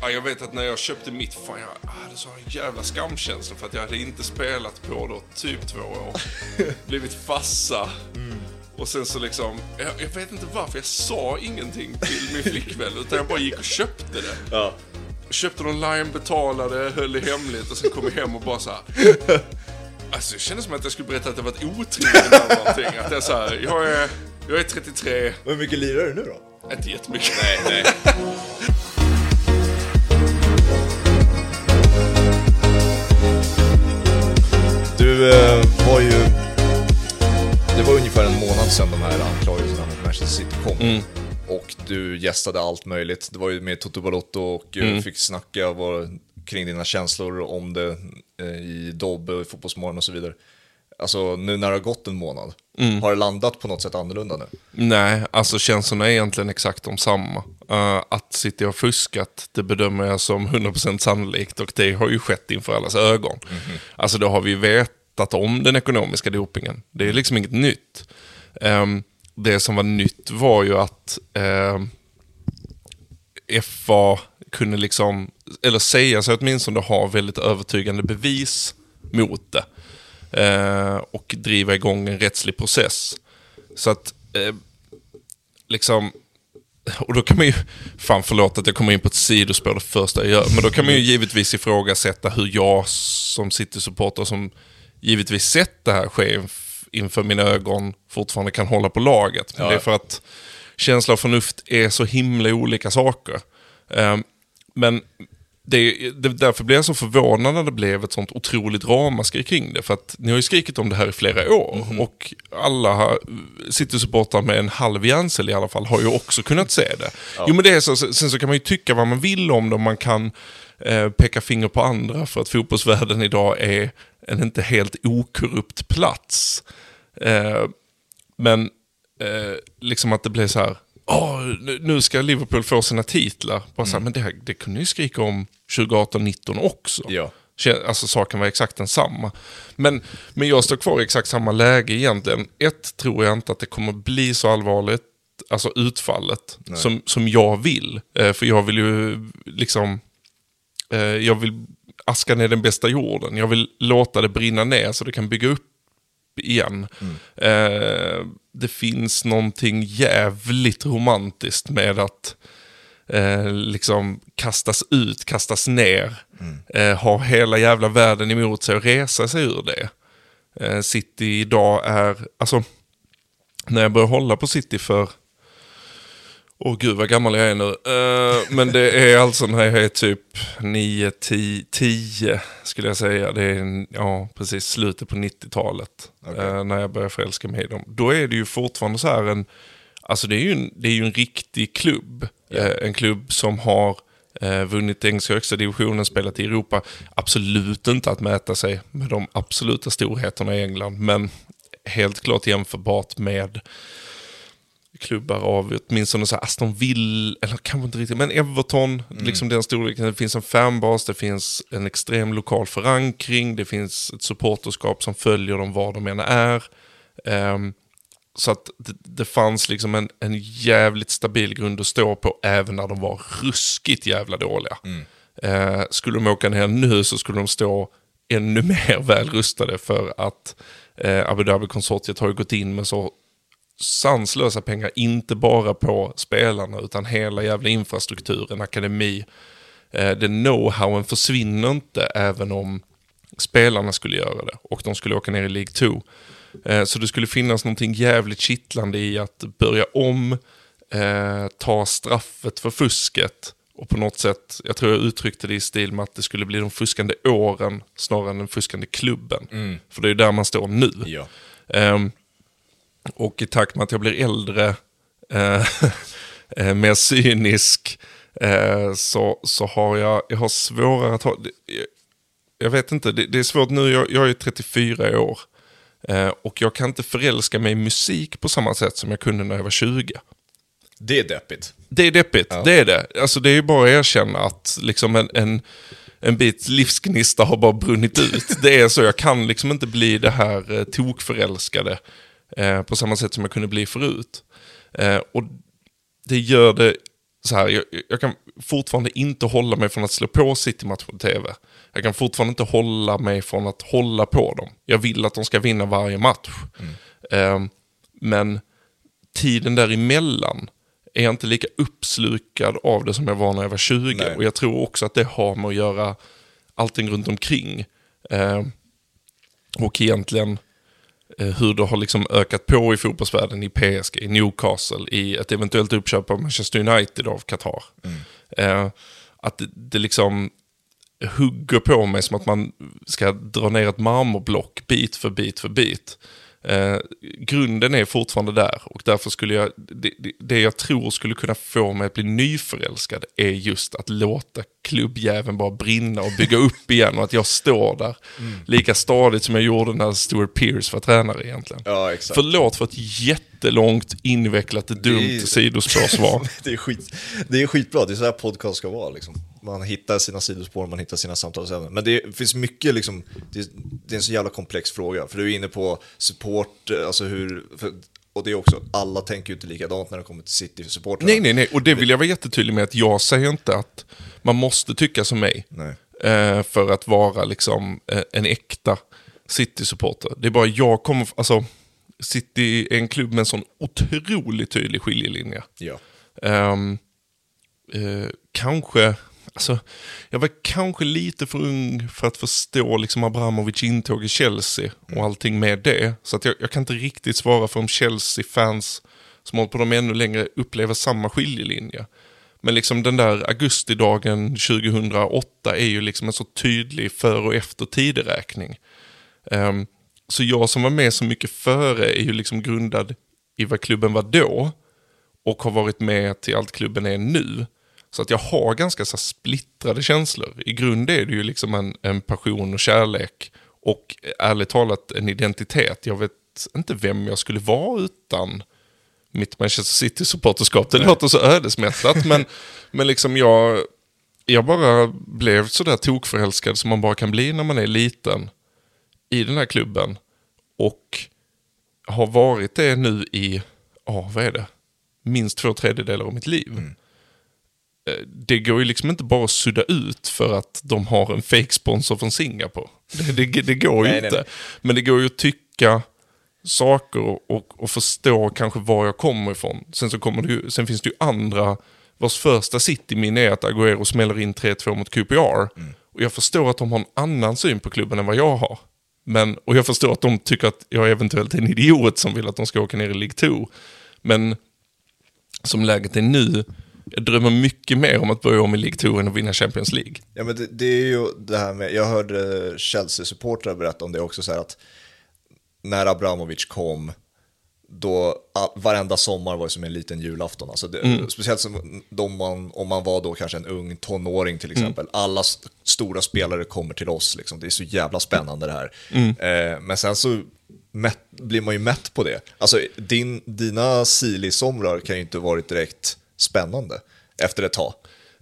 Ja, jag vet att när jag köpte mitt, fan jag hade så en jävla skamkänsla för att jag hade inte spelat på då typ två år. Blivit fassa. Och sen så liksom, jag, jag vet inte varför jag sa ingenting till min flickvän utan jag bara gick och köpte det. Ja. Köpte online, betalade, höll det hemligt och sen kom jag hem och bara så här. Alltså det kändes som att jag skulle berätta att jag varit otrogen eller någonting. Att jag så här, jag är, jag är 33, Hur mycket lirar du nu då? inte jättemycket. Nej, nej. Du eh, var ju... Det var ungefär en månad sedan de här anklagelserna mot Manchester City kom. Och du gästade allt möjligt. Det var ju med Toto Balotto och eh, fick snacka var, kring dina känslor om det eh, i Dobb, och i Fotbollsmorgon och så vidare. Alltså nu när det har gått en månad, har det landat på något sätt annorlunda nu? Nej, alltså känslorna är egentligen exakt de samma. Uh, att City har fuskat, det bedömer jag som 100% sannolikt och det har ju skett inför allas ögon. Alltså då har vi vetat om den ekonomiska dopingen. Det är liksom inget nytt. Ehm, det som var nytt var ju att ehm, FA kunde liksom, eller säga sig åtminstone ha väldigt övertygande bevis mot det. Eh, och driva igång en rättslig process. Så att, eh, liksom, och då kan man ju, fan förlåt att jag kommer in på ett sidospår det första jag gör, men då kan man ju givetvis ifrågasätta hur jag som City-supporter som givetvis sett det här ske inf- inför mina ögon fortfarande kan hålla på laget. Men Ja. det är för att känsla och förnuft är så himla olika saker. Eh, men det, det, därför blev jag så förvånad när det blev ett sånt otroligt ramaskri kring det. För att ni har ju skrikit om det här i flera år. Och alla City-supportrar med en halv hjärncell i alla fall har ju också kunnat se det. Jo men det är så, sen så kan man ju tycka vad man vill om det. Man kan eh, peka finger på andra för att fotbollsvärlden idag är en inte helt okorrupt plats. Eh, men eh, liksom att det blev så här, "Åh, nu- ska Liverpool få sina titlar. Bara så här, men det, här, det kunde ni skrika om 2018-19 också. Ja. Alltså saken var exakt densamma. Men, men jag står kvar i exakt samma läge egentligen. Ett, tror jag inte att det kommer bli så allvarligt, alltså utfallet, som, som jag vill. Eh, för jag vill ju liksom, eh, jag vill aska ner den bästa jorden. Jag vill låta det brinna ner så det kan bygga upp igen. Eh, det finns någonting jävligt romantiskt med att eh, liksom kastas ut, kastas ner, eh, ha hela jävla världen emot sig och resa sig ur det. Eh, City idag är, alltså, när jag började hålla på City för, åh gud vad gammal jag är nu, eh, men det är alltså när jag är typ 9, 10, 10 skulle jag säga, det är, ja precis, slutet på 90-talet, eh, när jag började förälska mig i dem. Då är det ju fortfarande så här en, Alltså det är ju en, det är ju en riktig klubb. Eh, en klubb som har eh, vunnit engelska högsta divisionen, spelat i Europa. Absolut inte att mäta sig med de absoluta storheterna i England, men helt klart jämförbart med klubbar av åtminstone så Aston Villa, eller kanske inte riktigt, men Everton, liksom den storleken. Det finns en fanbas, det finns en extrem lokal förankring, det finns ett supporterskap som följer dem var de än är. Ehm, så att det, det fanns liksom en, en jävligt stabil grund att stå på även när de var ruskigt jävla dåliga. Eh, skulle de åka ner nu så skulle de stå ännu mer väl rustade för att eh, Abu Dhabi-konsortiet har ju gått in med så sanslösa pengar, inte bara på spelarna utan hela jävla infrastrukturen, akademi. Eh, den know-howen försvinner inte även om spelarna skulle göra det och de skulle åka ner i League 2. Eh, så det skulle finnas någonting jävligt kittlande i att börja om, eh, ta straffet för fusket och på något sätt, jag tror jag uttryckte det i stil med att det skulle bli de fuskande åren snarare än den fuskande klubben. För det är ju där man står nu. Ja. Ehm, och i takt med att jag blir äldre, eh, eh, mer cynisk, eh, så, så har jag, jag har svårare att ha... Jag, jag vet inte, det, det är svårt nu, jag, jag är 34 år. Eh, och jag kan inte förälska mig i musik på samma sätt som jag kunde när jag var 20. Det är deppigt. Det är deppigt, det är det. Alltså det är ju bara att erkänna att liksom en, en, en bit livsgnista har bara brunnit ut. Det är så, jag kan liksom inte bli det här eh, tokförälskade eh, på samma sätt som jag kunde bli förut. Eh, och det gör det så här, jag, jag, kan fortfarande inte hålla mig från att slå på City-match på tv. Jag kan fortfarande inte hålla mig från att hålla på dem. Jag vill att de ska vinna varje match. Mm. Eh, men tiden däremellan är jag inte lika uppslukad av det som jag var när jag var 20. Nej. Och jag tror också att det har med att göra allting runt omkring. Eh, och egentligen hur det har liksom ökat på i fotbollsvärlden i PSG, i Newcastle, i ett eventuellt uppköp av Manchester United av Qatar. Mm. Eh, att det, det liksom hugger på mig som att man ska dra ner ett marmorblock bit för bit för bit. Eh, grunden är fortfarande där och därför skulle jag, det, det, jag tror skulle kunna få mig att bli nyförälskad är just att låta klubbjäveln bara brinna och bygga upp igen och att jag står där mm. lika stadigt som jag gjorde när Stuart Pearce var tränare egentligen. Ja, exakt. Förlåt för ett jättelångt, invecklat, dumt sidospårsvar. det, är skit, det är skitbra, det är så här podcast ska vara liksom man hittar sina sidospår, man hittar sina samtalsämnen. Men det finns mycket, liksom, det, det, är en så jävla komplex fråga. För du är inne på support, eh, alltså hur, för, och det är också, alla tänker ju inte likadant när det kommer till city support Nej, nej, nej, och det vill jag vara jättetydlig med att jag säger inte att man måste tycka som mig. Eh, för att vara liksom eh, en äkta City-supporter. Det är bara jag kommer, alltså, City är en klubb med en sån otroligt tydlig skiljelinje. Ja. Um, eh, kanske Alltså, jag var kanske lite för ung för att förstå liksom Abramovic intåg i Chelsea och mm. allting med det. Så att jag, jag kan inte riktigt svara för om Chelsea-fans som hållit på dem ännu längre upplever samma skiljelinje. Men liksom den där augustidagen 2008 är ju liksom en så tydlig för och efter tideräkning. Um, så jag som var med så mycket före är ju liksom grundad i vad klubben var då och har varit med till allt klubben är nu. Så att jag har ganska så splittrade känslor. I grund är det ju liksom en, en passion och kärlek. Och ärligt talat en identitet. Jag vet inte vem jag skulle vara utan mitt Manchester City-supporterskap. Det Nej. låter så ödesmättat men, men liksom jag, jag bara blev sådär tokförälskad som man bara kan bli när man är liten i den här klubben. Och har varit det nu i, ja vad är det, minst två tredjedelar av mitt liv. Mm. Eh, det går ju liksom inte bara att sudda ut för att de har en fake-sponsor från Singapore. Det, det, det går ju nej, inte. Nej, nej. Men det går ju att tycka saker och, och förstå kanske var jag kommer ifrån. Sen, så kommer det ju, sen finns det ju andra vars första cityminne är att Agüero smäller in 3-2 mot QPR. Mm. Och jag förstår att de har en annan syn på klubben än vad jag har. Men, och jag förstår att de tycker att jag eventuellt är en idiot som vill att de ska åka ner i League 2. Men som läget är nu jag drömmer mycket mer om att börja om i League 2 än att vinna Champions League. Ja, men det, det är ju det här med, jag hörde Chelsea-supportrar berätta om det också, så här att när Abramovic kom, då varenda sommar var som en liten julafton. Alltså det, mm. Speciellt som man, om man var då kanske en ung tonåring till mm. exempel. Mm. Alla st stora spelare kommer till oss, liksom. det är så jävla spännande det här. Mm. Eh, men sen så mätt, blir man ju mätt på det. Alltså din, dina Sili-somrar kan ju inte varit direkt spännande efter ett tag?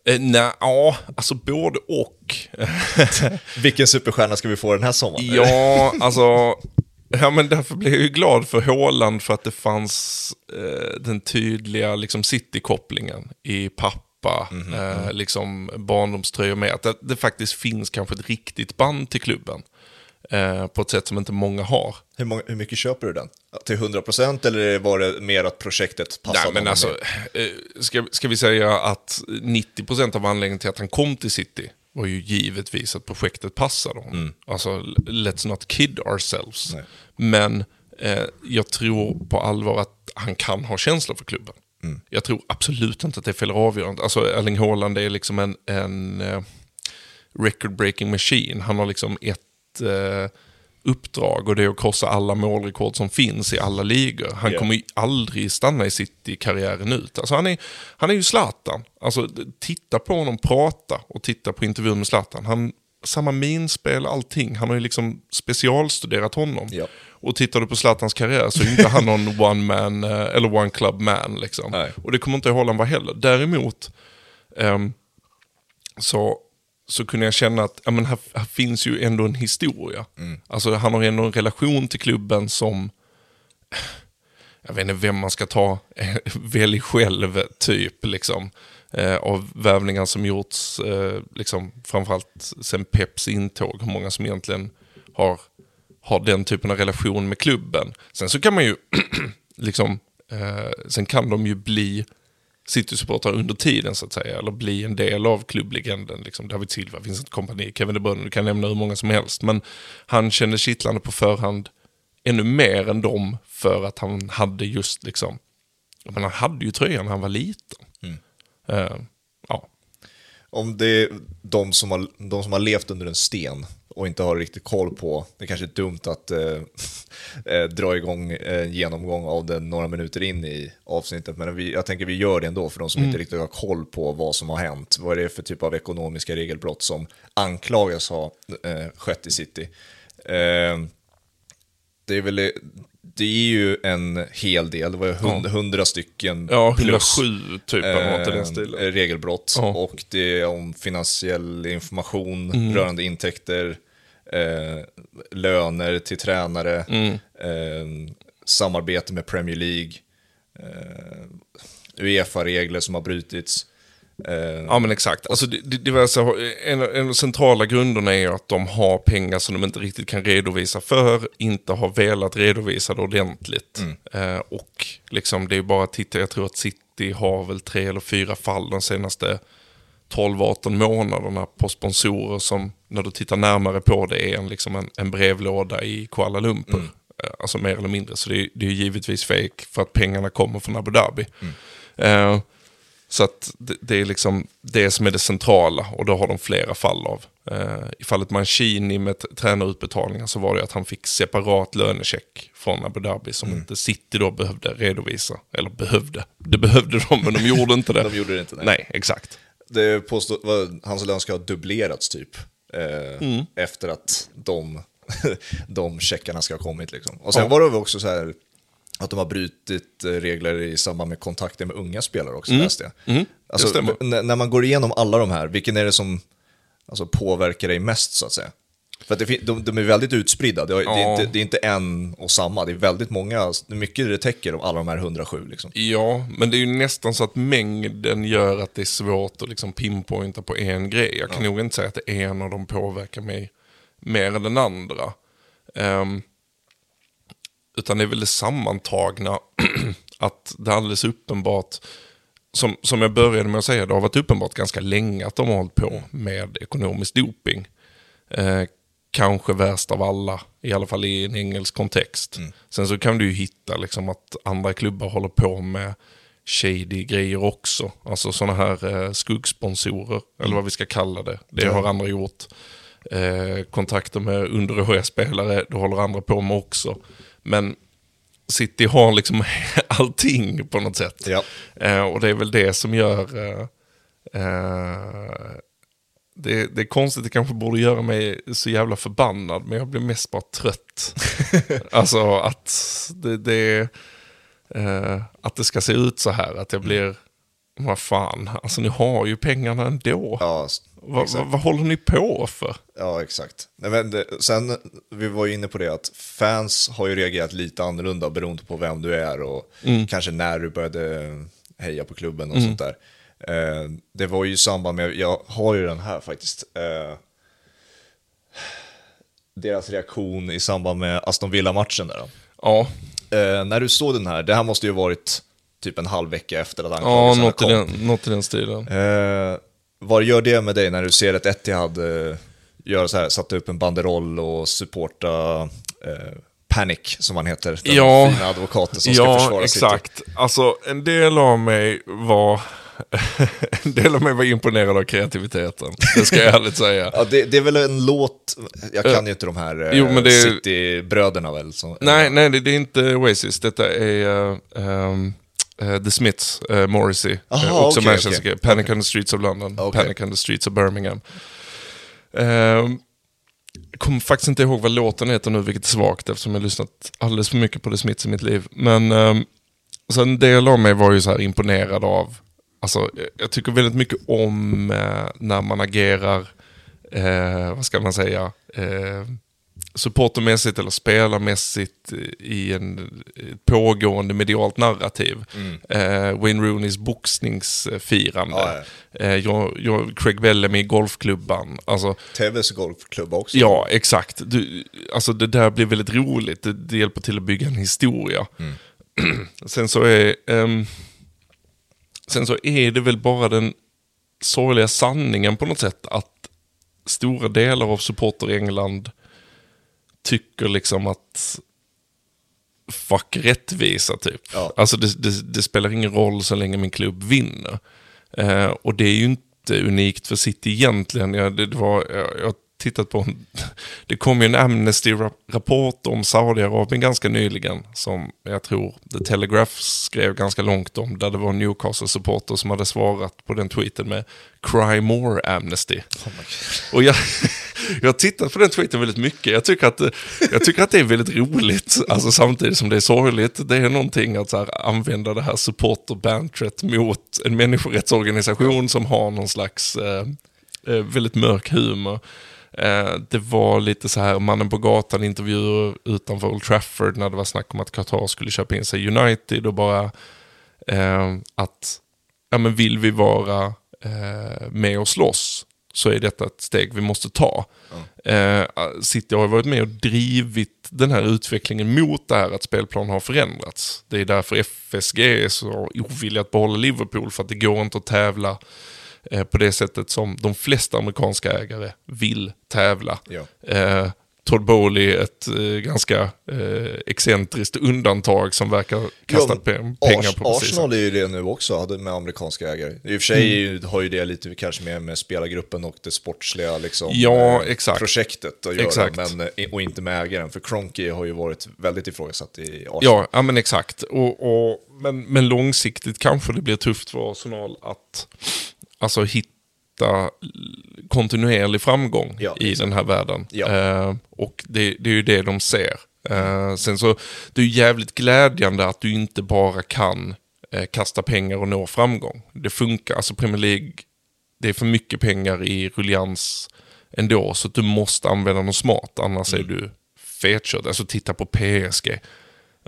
Eh, Nej, ja, alltså både och. Vilken superstjärna ska vi få den här sommaren? Ja, alltså... Ja, men därför blev jag ju glad för Håland för att det fanns eh, den tydliga liksom, city-kopplingen i pappa, mm eh, liksom barndomströjor med. Att det, det, faktiskt finns kanske ett riktigt band till klubben. Eh, på ett sätt som inte många har. Hur, många, hur mycket köper du den? Till 100% eller var det mer att projektet passade? Nej, men alltså, eh, ska, ska vi säga att 90% av anledningen till att han kom till City var ju givetvis att projektet passade honom. Mm. Alltså, let's not kid ourselves. Nej. Men eh, jag tror på allvar att han kan ha känslor för klubben. Mm. Jag tror absolut inte att det fel avgörande. Alltså Erling Haaland är liksom en, en uh, record breaking machine. Han har liksom ett eh, uppdrag och det är att korsa alla målrekord som finns i alla ligor. Han yeah. kommer ju aldrig stanna i City-karriären ut. Alltså han, är, han är ju Zlatan. Alltså, titta på honom prata och titta på intervjun med Zlatan. Han, samma minspel, allting. Han har ju liksom specialstuderat honom. Yeah. Och tittar du på Zlatans karriär så är inte han någon one man eh, eller one club man. Liksom. Och det kommer inte Holland vara heller. Däremot um, så så kunde jag känna att ja, men här, här finns ju ändå en historia. Mm. Alltså han har ändå en relation till klubben som, jag vet inte vem man ska ta, välj själv typ liksom. eh, av värvningar som gjorts, eh, liksom, framförallt sen Peps intåg, hur många som egentligen har, har den typen av relation med klubben. Sen så kan man ju, liksom, eh, sen kan de ju bli City-supportrar under tiden så att säga, eller bli en del av klubblegenden. Liksom David Silva, Vincent Kompani, Kevin De Bruyne, du kan nämna hur många som helst. Men han kände kittlande på förhand ännu mer än dem för att han hade just liksom, men han hade ju tröjan när han var liten. Mm. Uh, ja. Om det är de som, har, de som har levt under en sten och inte har riktigt koll på, det kanske är dumt att äh, dra igång en genomgång av det några minuter in i avsnittet, men vi, jag tänker vi gör det ändå för de som mm. inte riktigt har koll på vad som har hänt. Vad är det för typ av ekonomiska regelbrott som anklagas ha äh, skett i City? Äh, det är väl det är ju en hel del, det var hundra, hundra stycken ja, plus 107 typ, eh, den regelbrott. Ja. Och det är om finansiell information mm. rörande intäkter, eh, löner till tränare, mm. eh, samarbete med Premier League, eh, Uefa-regler som har brutits. Eh, ja men exakt. Alltså, så, en, en av de centrala grunderna är att de har pengar som de inte riktigt kan redovisa för, inte har velat redovisa det ordentligt. Mm. Eh, och liksom, det är bara att titta, jag tror att City har väl tre eller fyra fall de senaste 12-18 månaderna på sponsorer som, när du tittar närmare på det, är en, liksom en, en brevlåda i Kuala Lumpur. Mm. Eh, alltså mer eller mindre, så det, är, det är givetvis fake för att pengarna kommer från Abu Dhabi. Mm. Eh, så att det, det, är liksom det som är det centrala och då har de flera fall av. Eh, I fallet Mancini med tränarutbetalningar så var det att han fick separat lönecheck från Abu Dhabi som mm. inte City då behövde redovisa. Eller behövde, det behövde de men de gjorde inte det. de gjorde det inte, nej. nej exakt. Det påstod, hans lön ska ha dubblerats typ. Eh, mm. Efter att de, de checkarna ska ha kommit liksom. Och sen ja. var det också så här att de har brutit eh, regler i samband med kontakter med unga spelare också, mm. läste jag. Mm. Alltså, när man går igenom alla de här, vilken är det som alltså, påverkar dig mest så att säga? För att det, de, de är väldigt utspridda, det, ja. det, är inte, det, är inte, en och samma, det är väldigt många, mycket det täcker om alla de här 107. Liksom. Ja, men det är ju nästan så att mängden gör att det är svårt att liksom pinpointa på en grej. Jag kan ja. nog inte säga att en av dem påverkar mig mer än den andra. Um, utan det är väl det sammantagna att det är alldeles uppenbart, som, som jag började med att säga, det har varit uppenbart ganska länge att de har hållit på med ekonomisk doping. Eh, kanske värst av alla, i alla fall i en engelsk kontext. Mm. Sen så kan du ju hitta liksom att andra klubbar håller på med shady grejer också. Alltså sådana här eh, skuggsponsorer, mm. eller vad vi ska kalla det. Det ja. har andra gjort. Eh, kontakter med underåriga spelare, det håller andra på med också. Men City har liksom allting på något sätt. Ja. Eh, och det är väl det som gör... Eh, eh, det, det, är konstigt, det kanske borde göra mig så jävla förbannad, men jag blir mest bara trött. alltså att det, det eh, att det ska se ut så här, att jag blir vad fan, alltså ni har ju pengarna ändå. Ja, vad va, va håller ni på för? Ja, exakt. Men det, sen, vi var ju inne på det att fans har ju reagerat lite annorlunda beroende på vem du är och mm. kanske när du började heja på klubben och mm. sånt där. Eh, det var ju i samband med, jag har ju den här faktiskt, eh, deras reaktion i samband med Aston Villa-matchen där. Ja. Eh, när du såg den här, det här måste ju varit typ en halv vecka efter att anklagelserna ja, kom. Ja, något i den stilen. Eh, vad gör det med dig när du ser ett Etihad eh, göra så här, sätta upp en banderoll och supporta eh, Panic, som han heter, den ja, fina advokaten som ja, ska försvara exakt. City. Alltså, en del av mig var en del av mig var imponerad av kreativiteten, det ska jag ärligt säga. ja, det, det, är väl en låt, jag kan ju inte de här jo, men det är... City-bröderna väl? Som, nej, nej det, det, är inte Oasis, detta är um, uh, The Smiths, uh, Morrissey, Aha, också okay, Manchester, okay. Panic okay. on the Streets of London, okay. Panic on the Streets of Birmingham. Uh, jag kommer faktiskt inte ihåg vad låten heter nu, vilket är svagt eftersom jag har lyssnat alldeles för mycket på The Smiths i mitt liv. Men um, så en del av mig var ju så här imponerad av, alltså jag tycker väldigt mycket om uh, när man agerar, uh, vad ska man säga, uh, supportermässigt eller spelarmässigt i en pågående medialt narrativ. Mm. Eh, Wayne Rooneys boxningsfirande. Ja, ja. Eh, jag, jag, Craig Bellamy i golfklubban. Alltså, TVs golfklubb också. Ja, exakt. Du, alltså det där blir väldigt roligt. Det, det hjälper till att bygga en historia. Mm. Sen så är... Um, sen så är det väl bara den sorgliga sanningen på något sätt att stora delar av supporter i England tycker liksom att fuck rättvisa typ. Ja. Alltså det, det, det, spelar ingen roll så länge min klubb vinner. Eh, och det är ju inte unikt för City egentligen. Jag, det, det var, jag, jag tittat på, det kom ju en Amnesty-rapport om Saudiarabien ganska nyligen, som jag tror The Telegraph skrev ganska långt om, där det var Newcastle-supporter som hade svarat på den tweeten med “Cry more Amnesty”. Oh och jag, jag har tittat på den tweeten väldigt mycket, jag tycker att, jag tycker att det är väldigt roligt, alltså samtidigt som det är sorgligt. Det är någonting att här, använda det här supporter-bantret mot en människorättsorganisation som har någon slags eh, eh väldigt mörk humor. Eh, det var lite så här mannen på gatan intervjuer utanför Old Trafford när det var snack om att Qatar skulle köpa in sig United och bara eh, att ja, men vill vi vara eh, med och slåss så är detta ett steg vi måste ta. Mm. Eh, City har varit med och drivit den här utvecklingen mot det här att spelplanen har förändrats. Det är därför FSG är så ovilliga att behålla Liverpool för att det går inte att tävla eh, på det sättet som de flesta amerikanska ägare vill tävla. Ja. Eh, Todd Bowley ett eh, ganska eh, excentriskt undantag som verkar kasta ja, pengar Ars på precis. Arsenal är ju det nu också, med amerikanska ägare. I och för sig mm. har ju det lite kanske mer med spelargruppen och det sportsliga liksom, ja, eh, exakt. projektet att göra, exakt. Men, eh, och inte med ägaren. För Cronky har ju varit väldigt ifrågasatt i Arsenal. Ja, ja men exakt. Och, och, men, men långsiktigt kanske det blir tufft för Arsenal att alltså hitta kontinuerlig framgång ja, i den här världen. Ja. Eh, och det, det, är ju det de ser. Eh, sen så, det är ju jävligt glädjande att du inte bara kan eh, kasta pengar och nå framgång. Det funkar, alltså Premier League, det är för mycket pengar i rullians ändå, så du måste använda dem smart, annars mm. är du fetkörd. Alltså titta på PSG.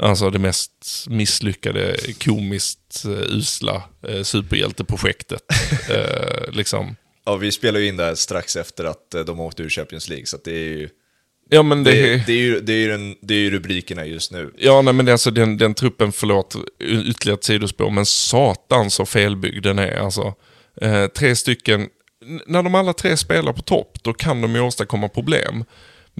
Alltså det mest misslyckade, komiskt uh, usla uh, superhjälteprojektet. uh, liksom. Ja, vi spelar ju in där strax efter att de åkte ur Champions League, så det är ju... Ja, men det, det, det, är ju, det, är ju den, det är ju rubrikerna just nu. Ja, nej, men det alltså den, den truppen, förlåt, ytterligare ett sidospår, men satan så felbyggd den är. Alltså, eh, tre stycken, när de alla tre spelar på topp, då kan de ju åstadkomma problem.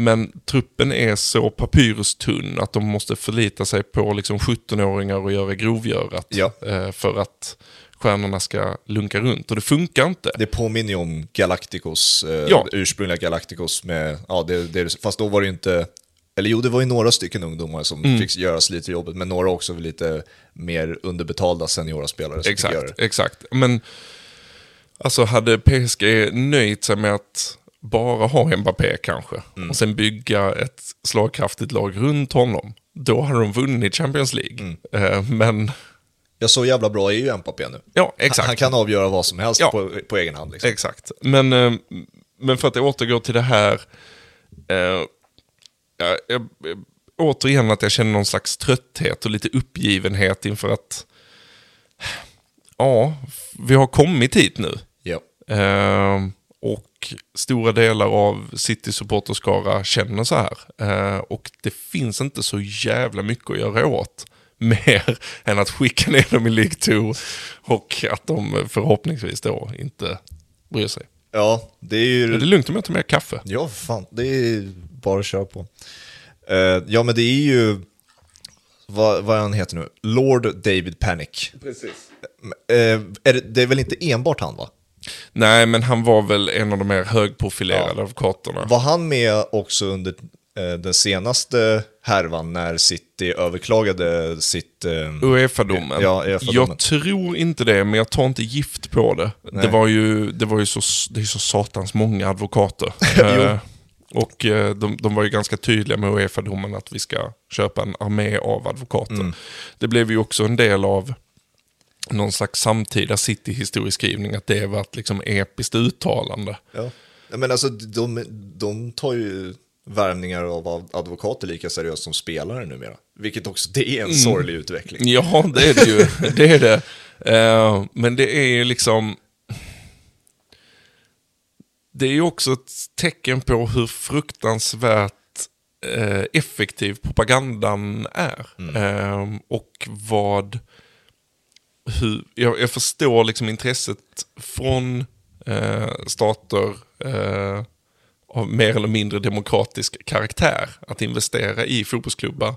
Men truppen är så papyrustunn att de måste förlita sig på liksom 17-åringar och göra grovgörat. Ja. Eh, för att stjärnorna ska lunka runt och det funkar inte. Det påminner ju om Galacticos, eh, ja. ursprungliga Galacticos med, ja, det, det, fast då var det ju inte, eller jo det var ju några stycken ungdomar som mm. fick göra lite jobbet, men några också lite mer underbetalda seniora spelare. Som exakt, exakt. Men alltså hade PSG nöjt sig med att bara ha Mbappé kanske mm. och sen bygga ett slagkraftigt lag runt honom, då hade de vunnit Champions League. Mm. Uh, men... Ja, så jävla bra är ju Mbappé nu. Ja, exakt. Han, kan avgöra vad som helst ja. på, på egen hand. Liksom. Exakt. Men, uh, men för att återgå till det här, uh, jag, återigen att jag känner någon slags trötthet och lite uppgivenhet inför att, ja, vi har kommit hit nu. Ja. Och stora delar av City supporterskara känner så här. Eh, och det finns inte så jävla mycket att göra åt. Mer än att skicka ner dem i League 2 och att de förhoppningsvis då inte bryr sig. Ja, det är ju... Är det lugnt om jag tar med kaffe? Ja, fan. Det är bara att köra på. Uh, ja, men det är ju... Vad, vad han heter nu? Lord David Panic. Precis. Uh, är det, det är väl inte enbart han, va? Nej, men han var väl en av de mer högprofilerade ja. advokaterna. Var han med också under eh, den senaste härvan när City överklagade sitt... Eh, Uefa-domen? Ja, Uefa jag tror inte det, men jag tar inte gift på det. Det var ju, det var ju så, det är så satans många advokater. eh, och eh, de, de, var ju ganska tydliga med Uefa-domen att vi ska köpa en armé av advokater. Mm. Det blev ju också en del av någon slags samtida city-historieskrivning, att det var ett liksom episkt uttalande. Ja. Men alltså, de, de tar ju värvningar av advokater lika seriöst som spelare numera. Vilket också, det är en mm. sorglig utveckling. Ja, det är det ju. det är det. Uh, men det är ju liksom... Det är ju också ett tecken på hur fruktansvärt uh, effektiv propagandan är. Mm. Uh, och vad... Hur, jag, jag förstår liksom intresset från stater av mer eller mindre demokratisk karaktär att investera i fotbollsklubbar.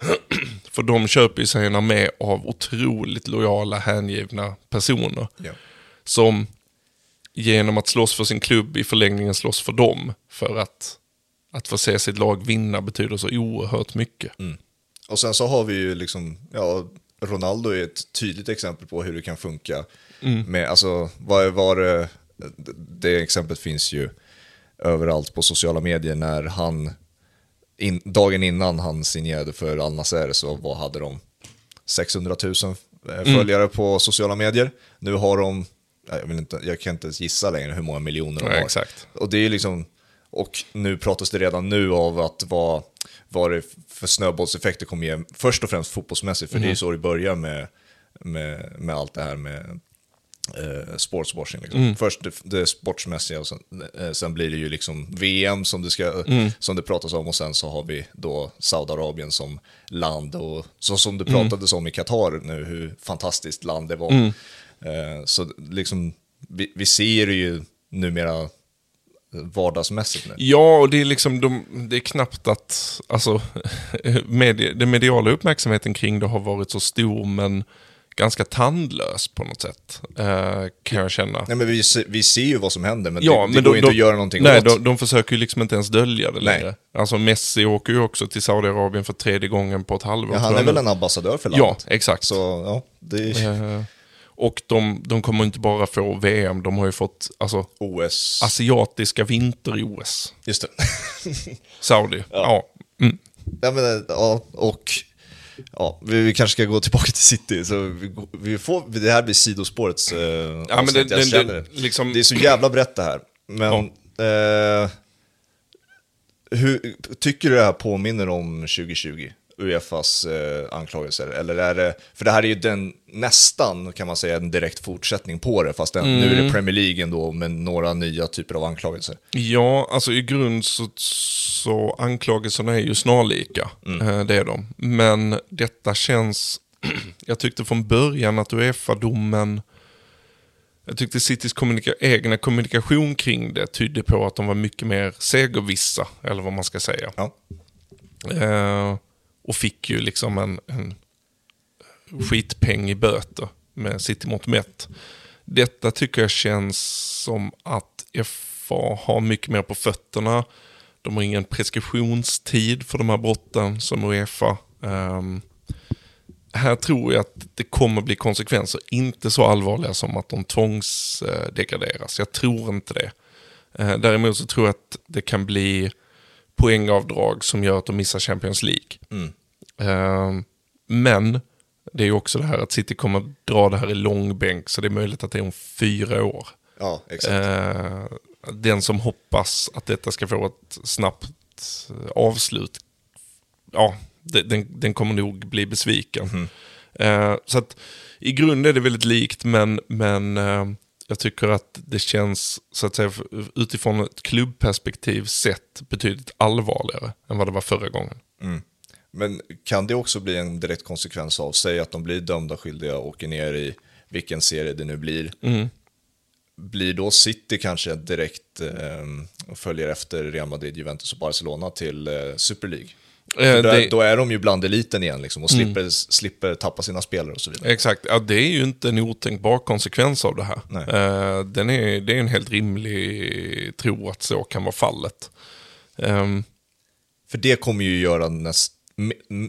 För de köper ju sig en armé av otroligt lojala, hängivna personer. Ja. Som genom att slåss för sin klubb i förlängningen slåss för dem. För att, att få se sitt lag vinna betyder så oerhört mycket. Mm. Och sen så har vi ju liksom, ja, Ronaldo är ett tydligt exempel på hur det kan funka. Mm. Med, alltså, vad var det, det exemplet finns ju överallt på sociala medier när han, in, dagen innan han signerade för Al Nassr så vad hade de 600 000 eh, mm. följare mm. på sociala medier. Nu har de, jag, inte, jag kan inte ens gissa längre hur många miljoner de har. exakt. Och det är liksom, och nu pratas det redan nu av att vad, vad det för snöbollseffekt det kommer ge, först och främst fotbollsmässigt, för mm. det är mm. så det börjar med, med, med allt det här med eh, sportswashing. Liksom. Mm. Först det, det sportsmässiga och sen, eh, sen, blir det ju liksom VM som det, ska, mm. som det pratas om och sen så har vi då Saudiarabien som land och så som det mm. pratades om i Qatar nu, hur fantastiskt land det var. Mm. Eh, så liksom, vi, vi ser det ju numera vardagsmässigt nu. Ja, och det är liksom, de, det är knappt att, alltså, med, den mediala uppmärksamheten kring det har varit så stor, men ganska tandlös på något sätt. Eh, kan jag känna. Nej, men vi, vi ser ju vad som händer, men ja, det, det men går de, inte att göra någonting nej, åt. De, de försöker ju liksom inte ens dölja det nej. längre. Alltså Messi åker ju också till Saudiarabien för tredje gången på ett halvår. Ja, han är väl en ambassadör för landet? Ja, exakt. Så, ja, det... Eh, och de, de kommer inte bara få VM, de har ju fått alltså, OS. asiatiska vinter-OS. Just det. Saudi, ja. ja. Mm. ja, men, ja och Ja, vi, kanske ska gå tillbaka till City, så vi, vi får, det här blir sidospårets eh, ja, men det, det, det, liksom... det är så jävla brett det här. Men ja. eh, hur, tycker du det här påminner om 2020? Uefas eh, anklagelser? Eller är det, för det här är ju den, nästan kan man säga en direkt fortsättning på det, fast den, mm. nu är det mm. Premier League ändå med några nya typer av anklagelser. Ja, alltså i grund så, så anklagelserna är ju snarlika, mm. eh, det är de. Men detta känns, jag tyckte från början att Uefa-domen, jag tyckte Citys kommunika egna kommunikation kring det tydde på att de var mycket mer segervissa, eller vad man ska säga. Ja. Eh, och fick ju liksom en, en skitpeng i böter med City mot mätt. Detta tycker jag känns som att FA har mycket mer på fötterna. De har ingen preskriptionstid för de här brotten som Uefa. Um, här tror jag att det kommer bli konsekvenser, inte så allvarliga som att de tvångsdegraderas. Jag tror inte det. Uh, däremot så tror jag att det kan bli poängavdrag som gör att de missar Champions League. Mm. Uh, men det är ju också det här att City kommer att dra det här i långbänk så det är möjligt att det är om fyra år. Ja, exakt. Uh, den som hoppas att detta ska få ett snabbt avslut, ja, den, den kommer nog bli besviken. Mm. Uh, så att i grund är det väldigt likt men, men jag tycker att det känns, så att säga, utifrån ett klubbperspektiv sett betydligt allvarligare än vad det var förra gången. Mm. Men kan det också bli en direkt konsekvens av, säg att de blir dömda skyldiga och åker ner i vilken serie det nu blir. Mm. Blir då City kanske direkt eh, följer efter Real Madrid, Juventus och Barcelona till eh, Super League? Eh, då, det... då, är de ju bland eliten igen liksom, och mm. slipper, mm. slipper tappa sina spelare och så vidare. Exakt, ja, det är ju inte en otänkbar konsekvens av det här. Uh, den är, det är en helt rimlig tro att så kan vara fallet. Um... För det kommer ju göra näst,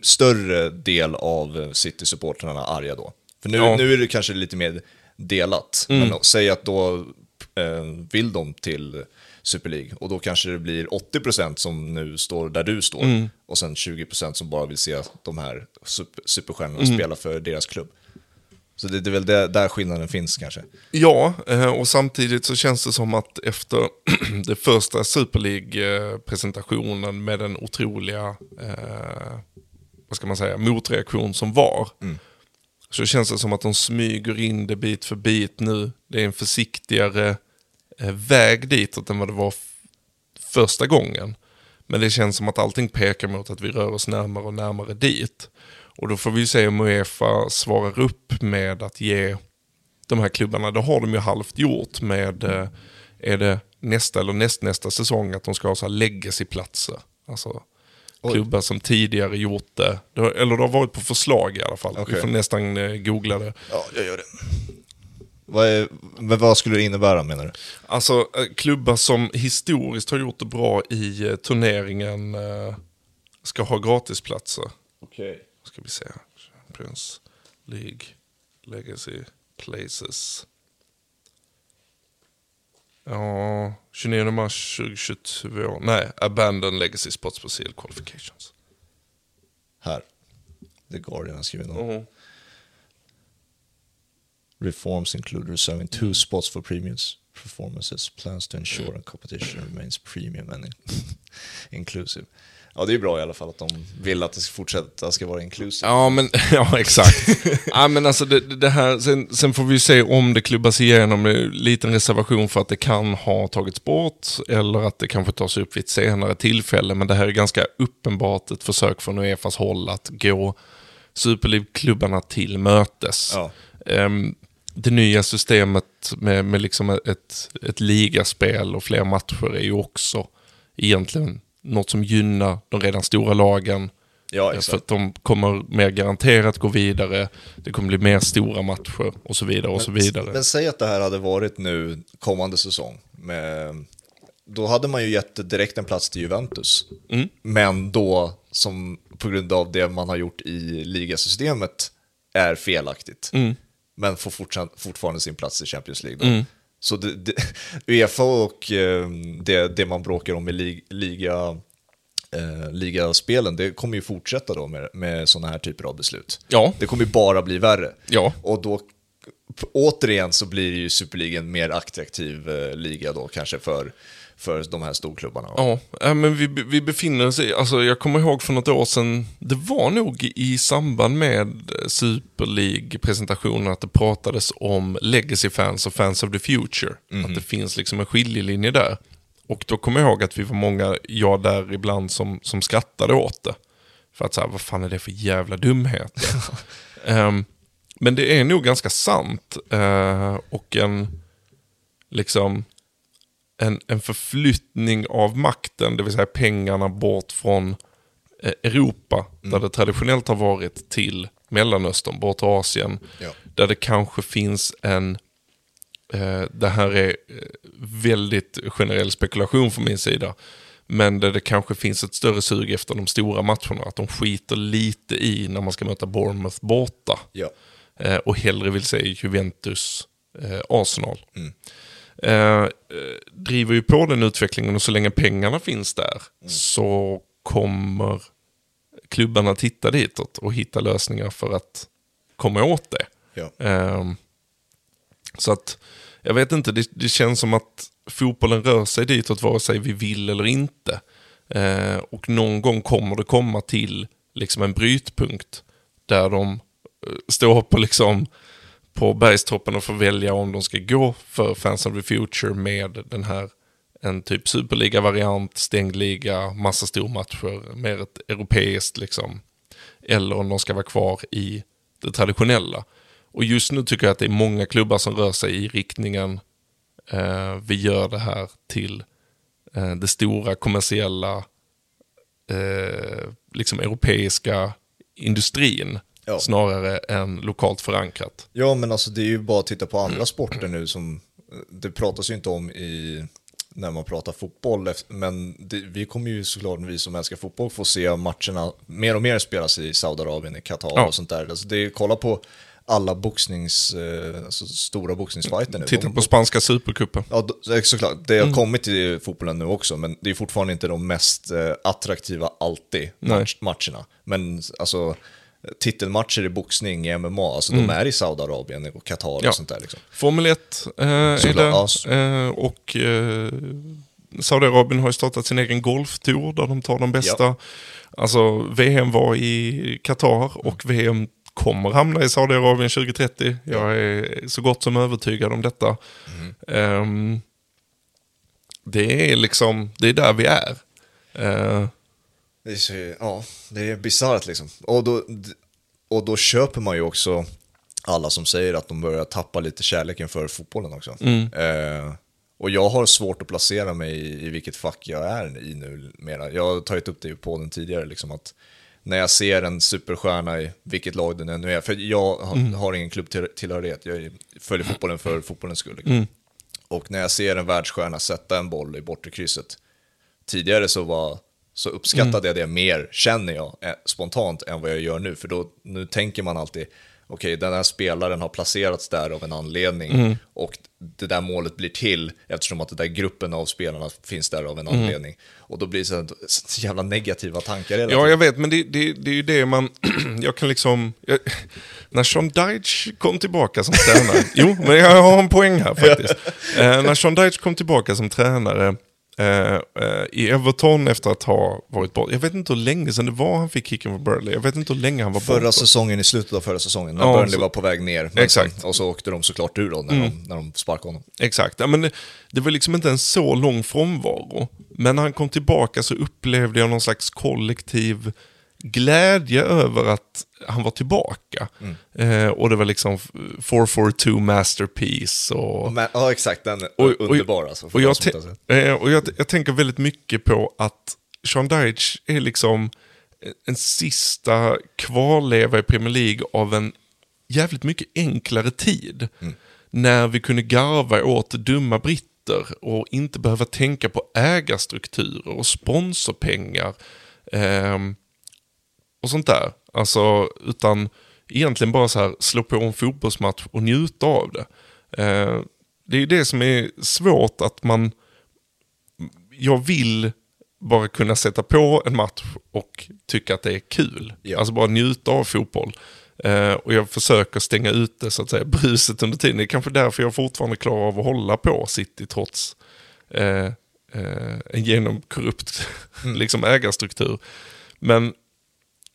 större del av City-supportrarna arga då. För nu, ja. nu är det kanske lite mer delat. Mm. Men säg att då eh, vill de till Super League och då kanske det blir 80% som nu står där du står mm. och sen 20% som bara vill se de här super, superstjärnorna mm. spela för deras klubb. Så det, det är väl där, där skillnaden finns kanske. Ja, eh, och samtidigt så känns det som att efter det första Super League-presentationen med den otroliga, eh, vad ska man säga, motreaktion som var. Mm. Så känns det som att de smyger in det bit för bit nu. Det är en försiktigare väg ditåt än vad det var första gången. Men det känns som att allting pekar mot att vi rör oss närmare och närmare dit. Och då får vi se om Uefa svarar upp med att ge de här klubbarna, det har de ju halvt gjort med, eh, är det nästa eller nästnästa säsong att de ska ha så här legacy-platser. Alltså Oj. klubbar som tidigare gjort det, eller det har varit på förslag i alla fall. Okay. Vi får nästan eh, googla det. Ja, jag gör det. Vad, är, men vad skulle det innebära menar du? Alltså eh, klubbar som historiskt har gjort det bra i turneringen ska ha gratisplatser. Okej. Okay ska vi se. Champions League Legacy Places. Ja, 29 mars 2022. Nej, Abandon Legacy Spots på CL Qualifications. Här. The Guardian har skrivit om. Reforms include reserving two spots for premiums performances. Plans to ensure mm. a competition remains premium and inclusive. Ja, det är bra i alla fall att de vill att det ska fortsätta ska vara inklusive. Ja, men, ja exakt. ja, men alltså det, det här, sen, sen, får vi se om det klubbas igenom med liten reservation för att det kan ha tagits bort eller att det kanske tas upp vid ett senare tillfälle. Men det här är ganska uppenbart ett försök från Uefas håll att gå superlivklubbarna till mötes. Ja. Um, det nya systemet med, med liksom ett, ett ligaspel och fler matcher är ju också egentligen något som gynnar de redan stora lagen. Ja, exakt. För att de kommer mer garanterat gå vidare, det kommer bli mer stora matcher och så vidare och men, så vidare. Men säg att det här hade varit nu kommande säsong. Med, då hade man ju gett direkt en plats till Juventus. Mm. Men då, som på grund av det man har gjort i ligasystemet, är felaktigt. Mm. Men får fortfarande sin plats i Champions League. Mm. Så det, det, Uefa och eh, det, det man bråkar om i liga, eh, ligaspelen, det kommer ju fortsätta då med, med sådana här typer av beslut. Ja. Det kommer ju bara bli värre. Ja. Och då återigen så blir ju Superligan mer attraktiv eh, liga då kanske för för de här storklubbarna. Ja, men vi, vi befinner oss i, alltså jag kommer ihåg för något år sedan, det var nog i samband med Super League-presentationen att det pratades om legacy-fans och fans of the future. Mm. Att mhm. det finns liksom en skiljelinje där. Och då kommer jag ihåg att vi var många, jag där ibland, som, som skrattade åt det. För att säga, vad fan är det för jävla dumheter? um, men det är nog ganska sant. Uh, och en, liksom, en, en förflyttning av makten, det vill säga pengarna bort från eh, Europa, mm. där det traditionellt har varit, till Mellanöstern, bort till Asien. Ja. Där det kanske finns en, eh, det här är eh, väldigt generell spekulation från min sida, men där det kanske finns ett större sug efter de stora matcherna. Att de skiter lite i när man ska möta Bournemouth borta. Ja. Eh, och hellre vill se Juventus, eh, Arsenal. Mm. Eh, driver ju på den utvecklingen och så länge pengarna finns där mm. så kommer klubbarna titta ditåt och hitta lösningar för att komma åt det. Ja. Eh, så att, jag vet inte, det, det, känns som att fotbollen rör sig ditåt vare sig vi vill eller inte. Eh, och någon gång kommer det komma till liksom en brytpunkt där de eh, står på liksom på bergstoppen och får välja om de ska gå för Fans of the Future med den här en typ superliga-variant, stängd liga, massa stormatcher, mer ett europeiskt liksom. Eller om de ska vara kvar i det traditionella. Och just nu tycker jag att det är många klubbar som rör sig i riktningen eh, vi gör det här till eh, det stora kommersiella, eh, liksom europeiska industrin. Ja. Snarare än lokalt förankrat. Ja, men alltså det är ju bara att titta på andra sporter nu som det pratas ju inte om i när man pratar fotboll, men det, vi kommer ju såklart, vi som älskar fotboll, få se matcherna mer och mer spelas i Saudiarabien, i Qatar ja. och sånt där. Alltså det kolla på alla boxnings, eh, alltså stora boxningsfighter nu. Titta på spanska supercupen. Ja, såklart. Det har mm. kommit till fotbollen nu också, men det är fortfarande inte de mest eh, attraktiva alltid match, matcherna. Men alltså, titelmatcher i boxning, i MMA, alltså de är i Saudiarabien och Qatar och Mm. Ja. sånt där liksom. Formel 1 eh, är det. ja, Eh, och eh, Saudiarabien har ju startat sin egen golftour där de tar de bästa. Alltså VM var i Qatar och VM kommer hamna i Saudiarabien 2030. Jag är så gott som övertygad om detta. Ehm, det är liksom, det är där vi är. Eh, Det är, så, ja, det är bisarrt liksom. Och då, och då köper man ju också alla som säger att de börjar tappa lite kärleken för fotbollen också. Eh, och jag har svårt att placera mig i, i vilket fack jag är i nu mera. Jag har tagit upp det på den tidigare, liksom att när jag ser en superstjärna i vilket lag den nu är, för jag har, har ingen klubbtillhörighet, jag följer fotbollen för fotbollens skull. Liksom. Och när jag ser en världsstjärna sätta en boll i bortre krysset, tidigare så, var, så uppskattade jag det mer, känner jag, eh, spontant än vad jag gör nu. För då, nu tänker man alltid, okej, den här spelaren har placerats där av en anledning och det där målet blir till eftersom att den där gruppen av spelarna finns där av en anledning. Och då blir det så, så jävla negativa tankar hela Ja, tiden. jag vet, men det, det, det är ju det man... jag kan liksom... Jag, när Sean Dyche kom tillbaka som tränare... jo, men jag har en poäng här faktiskt. eh, när Sean Dyche kom tillbaka som tränare eh, eh, i Everton efter att ha varit bort... Jag vet inte hur länge sedan det var han fick kicken för Burnley. Jag vet inte hur länge han var Förra borta. säsongen, i slutet av förra säsongen, när Ja, Burnley så- var på väg ner. Exakt. Mm. Sen, och så åkte de såklart ur då, när, de, när de sparkade honom. Exakt, ja, men det, det var liksom inte en så lång frånvaro. Men när han kom tillbaka så upplevde jag någon slags kollektiv glädje över att han var tillbaka. Eh, och det var liksom 442 Masterpiece och... Men, ja, exakt. Den är och, underbar alltså. för Och, jag, eh, och jag, jag tänker väldigt mycket på att Sean Dyche är liksom en sista kvarleva i Premier League av en jävligt mycket enklare tid. När vi kunde garva åt dumma britter och inte behöva tänka på ägarstrukturer och sponsorpengar. ehm, och sånt där. Alltså, utan egentligen bara så här slå på en fotbollsmatch och njuta av det. Eh, det är ju det som är svårt att man... Jag vill bara kunna sätta på en match och tycka att det är kul. Ja. Alltså bara njuta av fotboll. Eh, och jag försöker stänga ute så att säga bruset under tiden. Det är kanske därför jag fortfarande klarar av att hålla på City trots eh, eh, en genomkorrupt liksom ägarstruktur. Men,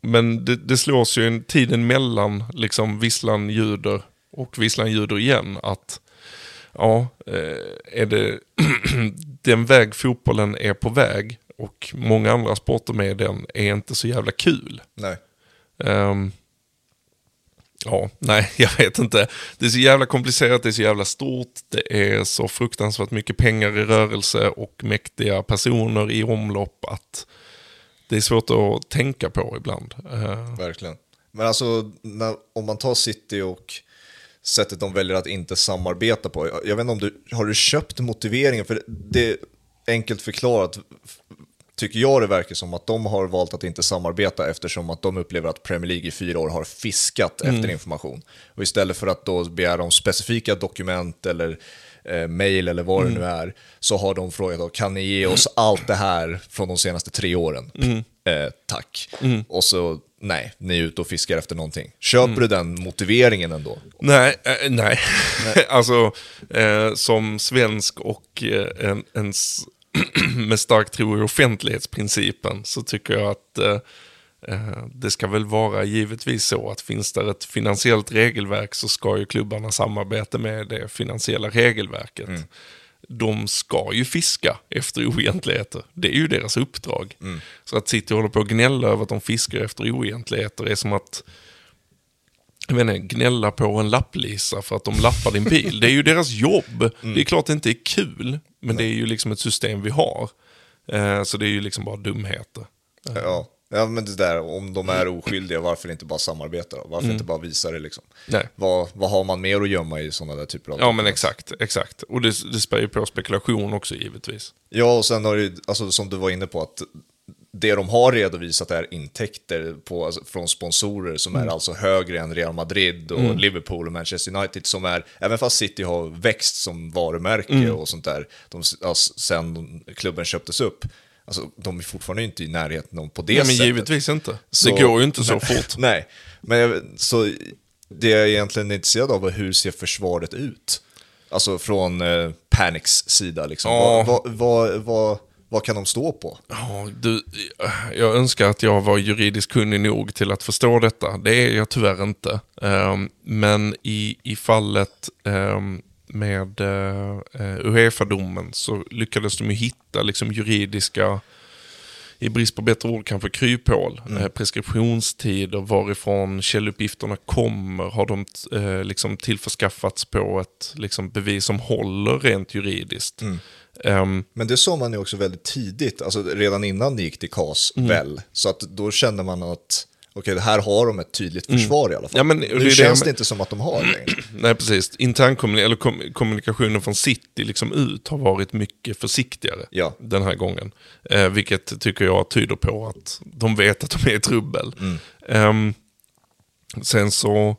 men det, det slås ju en tiden mellan liksom visslan ljuder och visslan ljuder igen att ja, eh, är det den väg fotbollen är på väg och många andra sporter med den är inte så jävla kul. Nej. Ehm, ja, nej, jag vet inte. Det är så jävla komplicerat, det är så jävla stort, det är så fruktansvärt mycket pengar i rörelse och mäktiga personer i omlopp att det är svårt att tänka på ibland. Ehm, Verkligen. Men alltså, när, om man tar City och sättet de väljer att inte samarbeta på. Jag, jag vet inte om du, har du köpt motiveringen? För det är enkelt förklarat, tycker jag det verkar som att de har valt att inte samarbeta eftersom att de upplever att Premier League i fyra år har fiskat efter information. Och istället för att då begära om specifika dokument eller eh, mail eller vad det nu är, så har de frågat då, kan ni ge oss allt det här från de senaste tre åren? Eh, tack. Och så, nej, ni är ute och fiskar efter någonting. Köper du den motiveringen ändå? Nej, eh, nej. alltså eh, som svensk och eh, en, en med stark tro i offentlighetsprincipen så tycker jag att eh, det ska väl vara givetvis så att finns det ett finansiellt regelverk så ska ju klubbarna samarbeta med det finansiella regelverket. De ska ju fiska efter oegentligheter. Det är ju deras uppdrag. Så att City håller på att gnälla över att de fiskar efter oegentligheter är som att jag vet inte, gnälla på en lapplisa för att de lappar din bil. Det är ju deras jobb. Det är klart det inte är kul, men det är ju liksom ett system vi har. Eh, så det är ju liksom bara dumheter. Ja. Ja, men det där om de är oskyldiga, varför inte bara samarbeta då? Varför inte bara visa det liksom? Nej. Vad, vad har man mer att gömma i sådana där typer av Ja men exakt, exakt. Och det, det spär ju på spekulation också givetvis. Ja, och sen har det alltså, som du var inne på, att det de har redovisat är intäkter på, alltså, från sponsorer som är alltså högre än Real Madrid och Liverpool och Manchester United som är, även fast City har växt som varumärke och sånt där, de, ja, sen klubben köptes upp, Alltså, de är fortfarande inte i närheten om på det men sättet. givetvis inte. Så- det går ju inte så fort. Nej, men så det jag egentligen är intresserad av är hur ser försvaret ut? Alltså från eh, Panics sida liksom. Ja. Vad, vad, vad, vad, kan de stå på? Ja, du, jag önskar att jag var juridiskt kunnig nog till att förstå detta. Det är jag tyvärr inte. Ehm, men i, i fallet ehm, med uh, Uefa-domen så lyckades de ju hitta liksom, juridiska, i brist på bättre ord kanske kryphål. Eh, preskriptionstider, varifrån källuppgifterna kommer, har de eh, liksom tillförskaffats på ett liksom, bevis som håller rent juridiskt. Ehm, Men det såg man ju också väldigt tidigt, alltså redan innan det gick till KAS Mm. väl. Så att då kände man att okej, det här har de ett tydligt försvar i alla fall. Mm. Ja, men det nu det känns det inte som att de har längre. Nej, precis. Internkommunikation, eller kom, kommunikationen från City liksom ut har varit mycket försiktigare Ja. den här gången. Eh, vilket tycker jag tyder på att de vet att de är i trubbel. Ehm, sen så,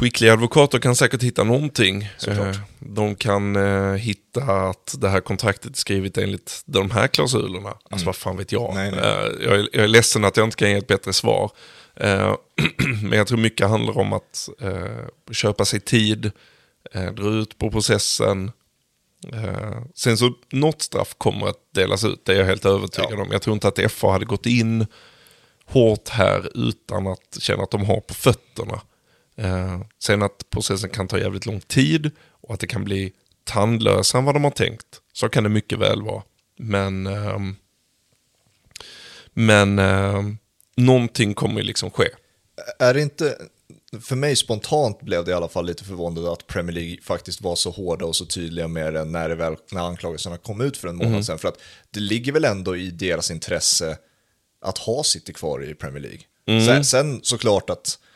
skickliga advokater kan säkert hitta någonting. Såklart. Eh, de kan eh, hitta att det här kontraktet är skrivet enligt de här klausulerna. Alltså vad fan vet jag. Nej, nej. Eh, jag, är, jag är ledsen att jag inte kan ge ett bättre svar. Men jag tror mycket handlar om att köpa sig tid, dra ut på processen. Sen så något straff kommer att delas ut, det är jag helt övertygad Ja. om. Jag tror inte att FA hade gått in hårt här utan att känna att de har på fötterna. Eh, sen att processen kan ta jävligt lång tid och att det kan bli tandlösare än vad de har tänkt. Så kan det mycket väl vara. Men, ehm, men ehm, någonting kommer ju liksom ske. Är det inte, för mig spontant blev det i alla fall lite förvånande att Premier League faktiskt var så hårda och så tydliga med det när, det väl, när anklagelserna kom ut för en månad sedan. För att det ligger väl ändå i deras intresse att ha City kvar i Premier League. Sen, sen såklart att, eh,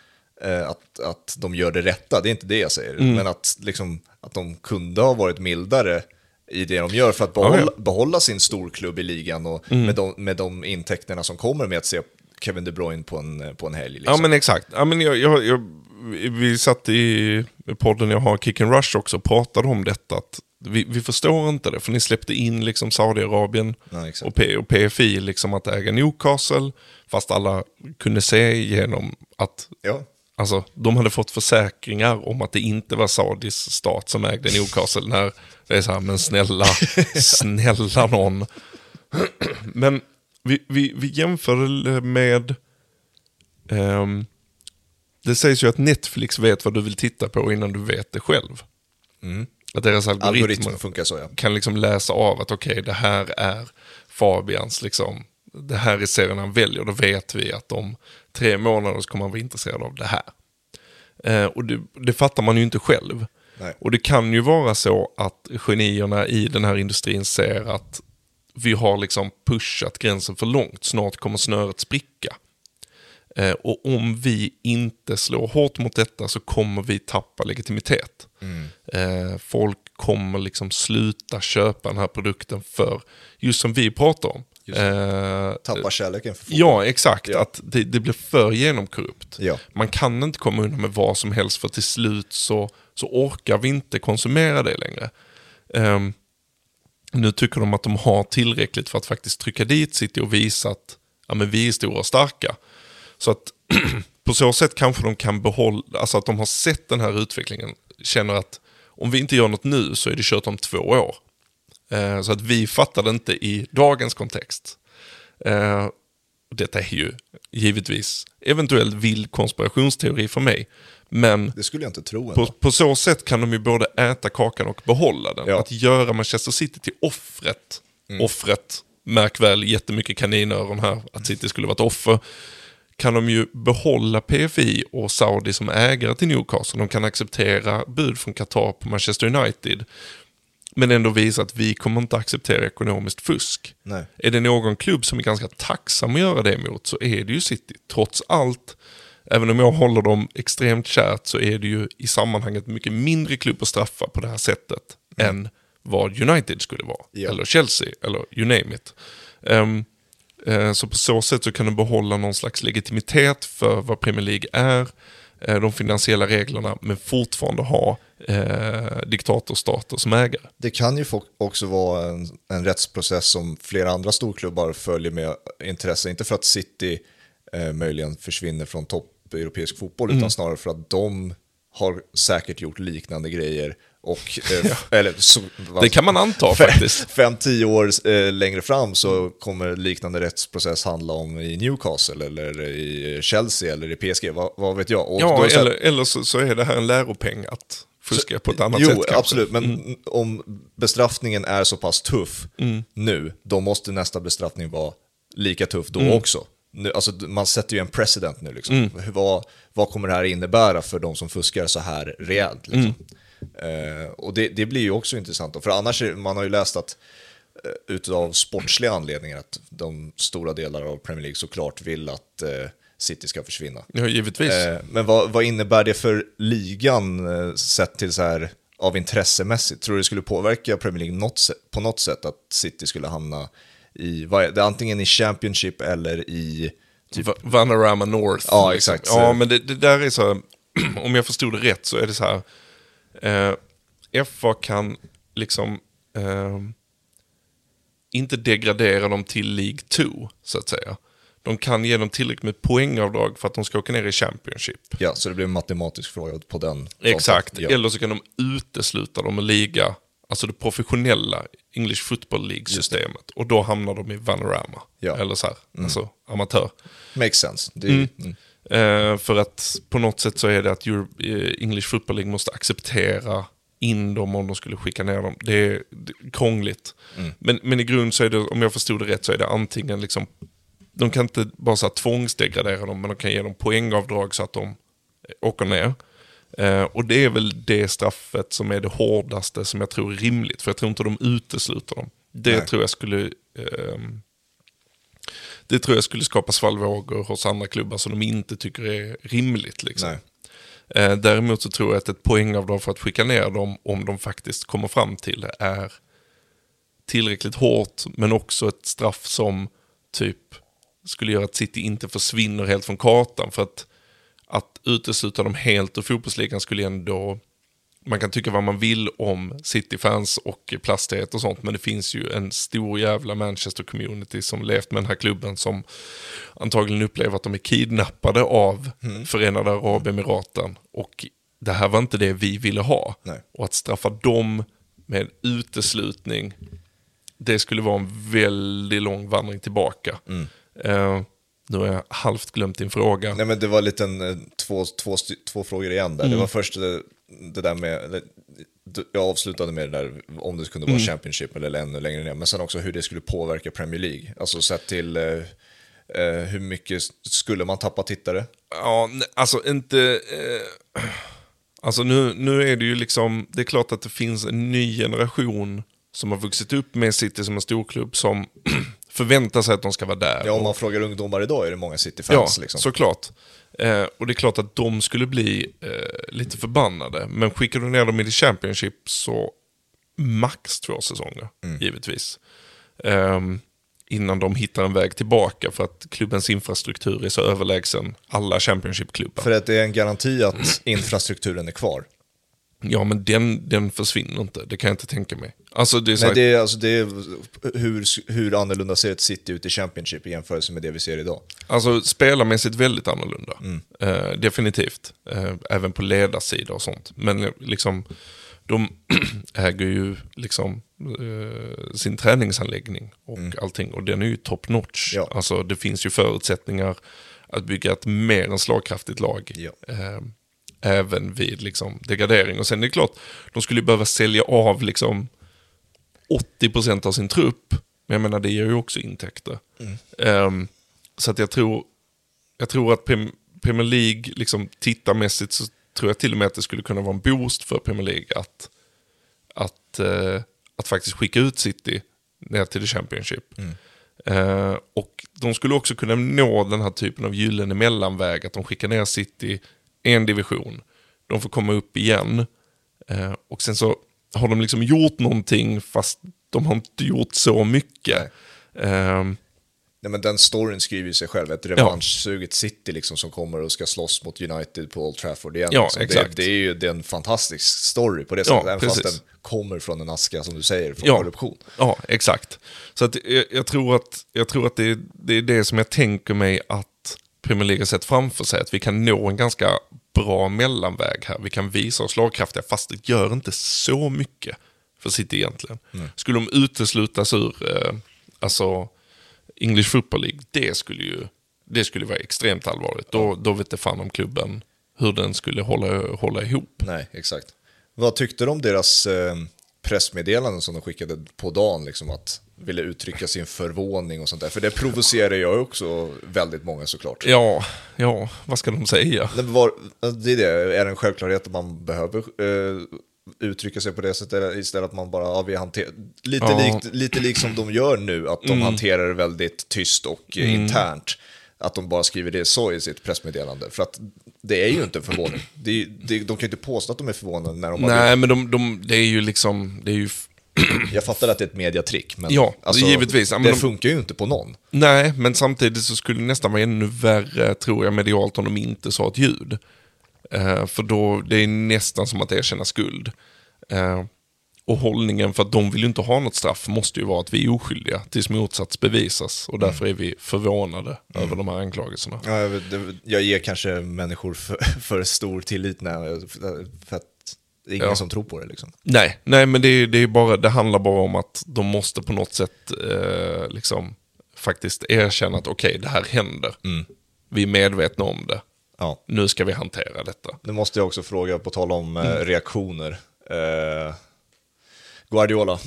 att, att de gör det rätta, det är inte det jag säger. Men att, liksom, att de kunde ha varit mildare i det de gör för att behålla, ja. behålla sin storklubb i ligan och med, de, med de intäkterna som kommer med att se Kevin De Bruyne på en, på en helg. Liksom. Ja men exakt. Ja, men jag, jag, jag, vi satt i podden jag har, Kick and Rush också, och pratade om detta. Att vi, vi förstår inte det, för ni släppte in liksom Saudiarabien Ja, och, P, och PFI liksom att äga Newcastle. Fast alla kunde se genom att Ja. Alltså, de hade fått försäkringar om att det inte var Saudis stat som ägde Newcastle. När det är så här, men snälla, snälla någon. men vi, vi, vi jämför med... ehm, det sägs ju att Netflix vet vad du vill titta på innan du vet det själv. Att deras algoritmer funkar så ja. kan liksom läsa av att okej, det här är Fabians, liksom, det här är serien han väljer. Då vet vi att om tre månader så kommer han vara intresserad av det här. Eh, och det, det fattar man ju inte själv. Nej. Och det kan ju vara så att genierna i den här industrin ser att vi har liksom pushat gränsen för långt, snart kommer snöret spricka. Eh, och om vi inte slår hårt mot detta så kommer vi tappa legitimitet. Eh, folk kommer liksom sluta köpa den här produkten för, just som vi pratar om. Just Eh, Tappa kärleken för fotboll. Ja, exakt. Ja. Att det, det blir för genomkorrupt. Ja. Man kan inte komma undan med vad som helst för till slut så, så orkar vi inte konsumera det längre. Ehm, nu tycker de att de har tillräckligt för att faktiskt trycka dit City och visa att ja, men vi är stora och starka. Så att på så sätt kanske de kan behålla, alltså att de har sett den här utvecklingen, känner att om vi inte gör något nu så är det kört om två år. Eh, så att vi fattar det inte i dagens kontext. Eh, detta är ju givetvis eventuellt vild konspirationsteori för mig. Men Det skulle jag inte tro på, på så sätt kan de ju både äta kakan och behålla den. Ja. Att göra Manchester City till offret. Offret, märk väl jättemycket kaninöron här, att City skulle vara ett offer. Kan de ju behålla PFI och Saudi som ägare till Newcastle. De kan acceptera bud från Qatar på Manchester United. Men ändå visa att vi kommer inte acceptera ekonomiskt fusk. Nej. Är det någon klubb som är ganska tacksam att göra det mot så är det ju City. Trots allt, även om jag håller dem extremt kärt så är det ju i sammanhanget mycket mindre klubb att straffa på det här sättet än vad United skulle vara. Ja. Eller Chelsea, eller you name it. Ehm, eh, så på så sätt så kan du behålla någon slags legitimitet för vad Premier League är. Eh, de finansiella reglerna, men fortfarande ha eh, diktatorstater som ägare. Det kan ju också vara en, en rättsprocess som flera andra storklubbar följer med intresse, inte för att City eh, möjligen försvinner från topp europeisk fotboll, mm. utan snarare för att de har säkert gjort liknande grejer och, eh, ja. eller, så, det kan man anta faktiskt. Fem, tio år eh, längre fram så kommer liknande rättsprocess handla om i Newcastle eller i Chelsea eller i PSG, vad, vad vet jag. Och ja, eller, eller så, så, är det här en läropeng att fuska så, på ett annat jo, sätt. Jo, absolut, men mm. om bestraffningen är så pass tuff mm. nu, då måste nästa bestraffning vara lika tuff då mm. också. Nu, alltså, man sätter ju en precedent nu. Liksom. Mm. Vad, vad kommer det här innebära för de som fuskar så här rejält? Liksom? Eh, och det, det, blir ju också intressant, då, för annars är, man har ju läst att eh, utav sportsliga anledningar att de stora delar av Premier League såklart vill att eh, City ska försvinna. Ja, givetvis. Men vad, vad, innebär det för ligan sett till så här av intressemässigt? Tror du det skulle påverka Premier League något, på något sätt att City skulle hamna i, vad det, antingen i Championship eller i... Typ... Vanarama North. Ja, exakt. Ja, men det, det där är så, om jag förstod det rätt så är det så här, eh, FA kan liksom eh, inte degradera dem till League 2, så att säga. De kan ge dem tillräckligt med poängavdrag för att de ska åka ner i Championship. Ja, så det blir en matematisk fråga på den. Exakt, ja. eller så kan de utesluta dem och liga, alltså det professionella English Football League-systemet. Och då hamnar de i Vanorama, ja. eller så här, mm. alltså amatör. Makes sense. Är, mm. Mm. Eh, för att på något sätt så är det att Europe, eh, English Football League måste acceptera in dem om de skulle skicka ner dem. Det är, det är krångligt. Mm. Men, men i grund så är det, om jag förstod det rätt, så är det antingen liksom, de kan inte bara så här tvångsdegradera dem, men de kan ge dem poängavdrag så att de åker ner. Eh, och det är väl det straffet som är det hårdaste som jag tror är rimligt, för jag tror inte de utesluter dem. Det Nej. tror jag skulle eh, det tror jag skulle skapa svallvågor hos andra klubbar som de inte tycker är rimligt. Liksom. Eh, däremot så tror jag att ett poängavdrag för att skicka ner dem, om de faktiskt kommer fram till det, är tillräckligt hårt, men också ett straff som typ skulle göra att City inte försvinner helt från kartan. För att, att utesluta dem helt ur fotbollsligan skulle ändå man kan tycka vad man vill om City-fans och plastighet och sånt, men det finns ju en stor jävla Manchester-community som levt med den här klubben som antagligen upplever att de är kidnappade av mm. Förenade Arabemiraten. Och det här var inte det vi ville ha. Nej. Och att straffa dem med uteslutning, det skulle vara en väldigt lång vandring tillbaka. Mm. Uh, nu har jag halvt glömt din fråga. Nej men det var lite en, eh, två, två, två frågor igen där. Mm. Det var först eh, det där med, jag avslutade med det där om det kunde vara mm. Championship eller ännu längre ner, men sen också hur det skulle påverka Premier League. Alltså sett till eh, eh hur mycket skulle man tappa tittare? Ja, alltså inte... Eh, alltså nu, nu är det ju liksom, det är klart att det finns en ny generation som har vuxit upp med City som en storklubb som förväntar sig att de ska vara där. Ja, om man frågar ungdomar idag är det många City-fans. Ja, liksom. såklart. Eh, och det är klart att de skulle bli eh, lite förbannade. Men skickar du ner dem i the Championship så max två säsonger, mm. givetvis. Eh, innan de hittar en väg tillbaka för att klubbens infrastruktur är så överlägsen alla Championship-klubbar. För att det är en garanti att infrastrukturen är kvar. Ja, men den, den försvinner inte. Det kan jag inte tänka mig. Alltså, det är, Nej, det är, alltså, det är hur, hur annorlunda ser ett City ut i Championship i jämförelse med det vi ser idag? Alltså spelarmässigt väldigt annorlunda. Mm. Uh, definitivt. Uh, även på ledarsida och sånt. Men eh, liksom, de äger ju liksom uh, sin träningsanläggning och mm. allting. Och den är ju top notch. Ja. Alltså det finns ju förutsättningar att bygga ett mer än slagkraftigt lag. Ja även vid liksom, degradering. Och sen är det klart, de skulle behöva sälja av liksom 80% av sin trupp. Men jag menar, det ger ju också intäkter. Mm. Um, så att jag tror, jag tror att Premier League, liksom, tittarmässigt, så tror jag till och med att det skulle kunna vara en boost för Premier League att, att, uh, att faktiskt skicka ut City ner till the Championship. Mm. Uh, och de skulle också kunna nå den här typen av gyllene mellanväg, att de skickar ner City en division. De får komma upp igen. Eh, och sen så har de liksom gjort någonting fast de har inte gjort så mycket. Eh, Nej men den storyn skriver sig själv, ett revanschsuget City liksom som kommer och ska slåss mot United på Old Trafford igen. Ja, liksom. exakt. Det, det är ju det är en fantastisk story på det Ja, sättet, även precis. fast den kommer från en aska som du säger, från Ja. korruption. Ja, exakt. Så att jag, jag tror att, jag tror att det, det är det som jag tänker mig att Premier League har sett framför sig. Att vi kan nå en ganska bra mellanväg här. Vi kan visa oss slagkraftiga fast det gör inte så mycket för City egentligen. Skulle de uteslutas ur eh, alltså English Football League, det skulle ju det skulle vara extremt allvarligt. Då, då vet det fan om klubben hur den skulle hålla, hålla ihop. Nej, exakt. Vad tyckte du om deras eh, pressmeddelanden som de skickade på dagen, liksom att ville uttrycka sin förvåning och sånt där? För det provocerar ju också väldigt många såklart. Ja, ja, vad ska de säga? Det, var, det är det, är det en självklarhet att man behöver eh, uttrycka sig på det sättet istället att man bara, ja, vi hanterar, lite, Ja. likt, lite likt som de gör nu, att de hanterar det väldigt tyst och eh, internt. Att de bara skriver det så i sitt pressmeddelande. För att det är ju inte en förvåning. Det, det, de kan ju inte påstå att de är förvånade när de bara Nej, men de, de, det är ju liksom, det är ju, Jag fattar att det är ett mediatrick, men Ja, givetvis. Ja, men det de- funkar ju inte på någon. nej, men samtidigt så skulle det nästan vara ännu värre, tror jag, medialt om de inte sa ett ljud. Eh, för då, det är nästan som att erkänna skuld. Eh, och hållningen för att de vill ju inte ha något straff måste ju vara att vi är oskyldiga tills motsats bevisas. Och därför är vi förvånade över de här anklagelserna. Ja, jag, ger kanske människor för, för stor tillit när, för, att det är ingen Ja. som tror på det. Liksom. Nej, nej men det, är, det, är bara, det handlar bara om att de måste på något sätt eh, liksom, faktiskt erkänna att okej, det här händer. Vi är medvetna om det. Ja. Nu ska vi hantera detta. Nu måste jag också fråga, på tal om eh, reaktioner. Eh, Guardiola,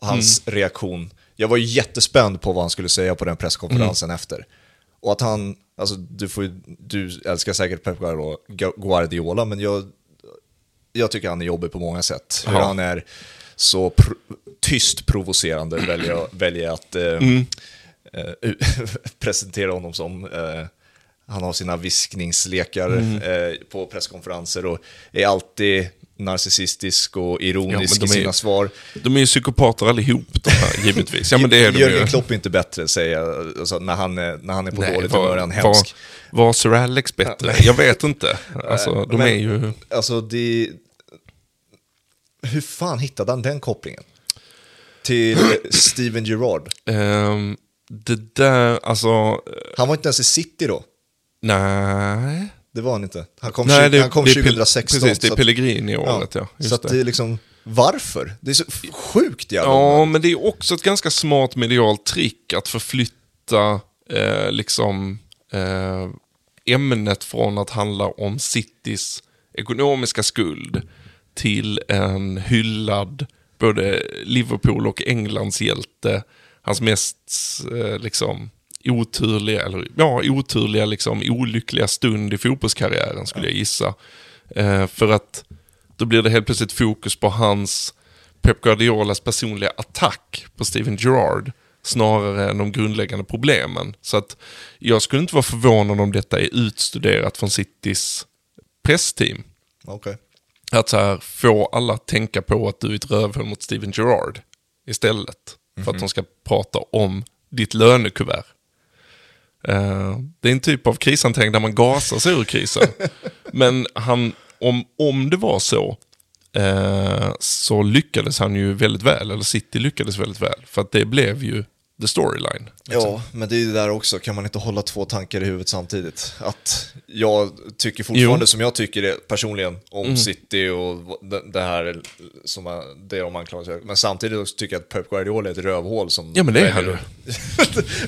hans reaktion. Jag var ju jättespänd på vad han skulle säga på den presskonferensen efter. Och att han, alltså du, får, du älskar säkert Pep Guardiola, men jag, jag tycker han är jobbig på många sätt. Hur han är så pr tyst provocerande väljer väljer att eh, eh, presentera honom som. Eh, han har sina viskningslekar eh, på presskonferenser och är alltid narcissistisk och ironisk Ja, i de är- sina svar. De är ju psykopater allihop, de här, givetvis. Ja, men det är de Jörgen ju. Klopp är inte bättre, säger jag. Alltså, när, han är, när han är på Nej, dåligt var- humör är han var- hemsk. Var Sir Alex bättre? Jag vet inte. Alltså, de Men- är ju... Alltså, det... Hur fan hittade han den kopplingen? Till Steven Gerrard. ehm, det där, alltså... Han var inte ens i City då. Nej. Det var han inte. Han kom, Nej, tju- han kom det är Pel- 2016. Precis, det är så Pellegrini-året, ja. så Just att det. det är liksom, varför? Det är så sjukt jävla Ja, men det är också ett ganska smart medialt trick att förflytta eh, liksom eh, ämnet från att handla om Citys ekonomiska skuld till en hyllad både Liverpool och Englands hjälte. Hans mest eh, liksom oturliga, eller ja, oturliga, liksom olyckliga stund i fotbollskarriären skulle jag gissa. Eh, för att då blir det helt plötsligt fokus på hans Pep Guardiolas personliga attack på Steven Gerrard snarare än de grundläggande problemen. Så att jag skulle inte vara förvånad om detta är utstuderat från Citys pressteam. Okej. Att så här, få alla att tänka på att du är ett rövhål mot Steven Gerrard istället. För att de ska prata om ditt lönekuvert. Eh, det är en typ av krishantering där man gasar sig ur krisen. Men han, om, om det var så, eh, så lyckades han ju väldigt väl, eller City lyckades väldigt väl. För att det blev ju the storyline. Ja, men det är ju det där också, kan man inte hålla två tankar i huvudet samtidigt? Att jag tycker fortfarande Jo. Mm. som jag tycker det, personligen om City och det, här som är- det de anklagar sig. Men samtidigt också tycker jag att Pep Guardiola är ett rövhål som Ja, men det är väljer,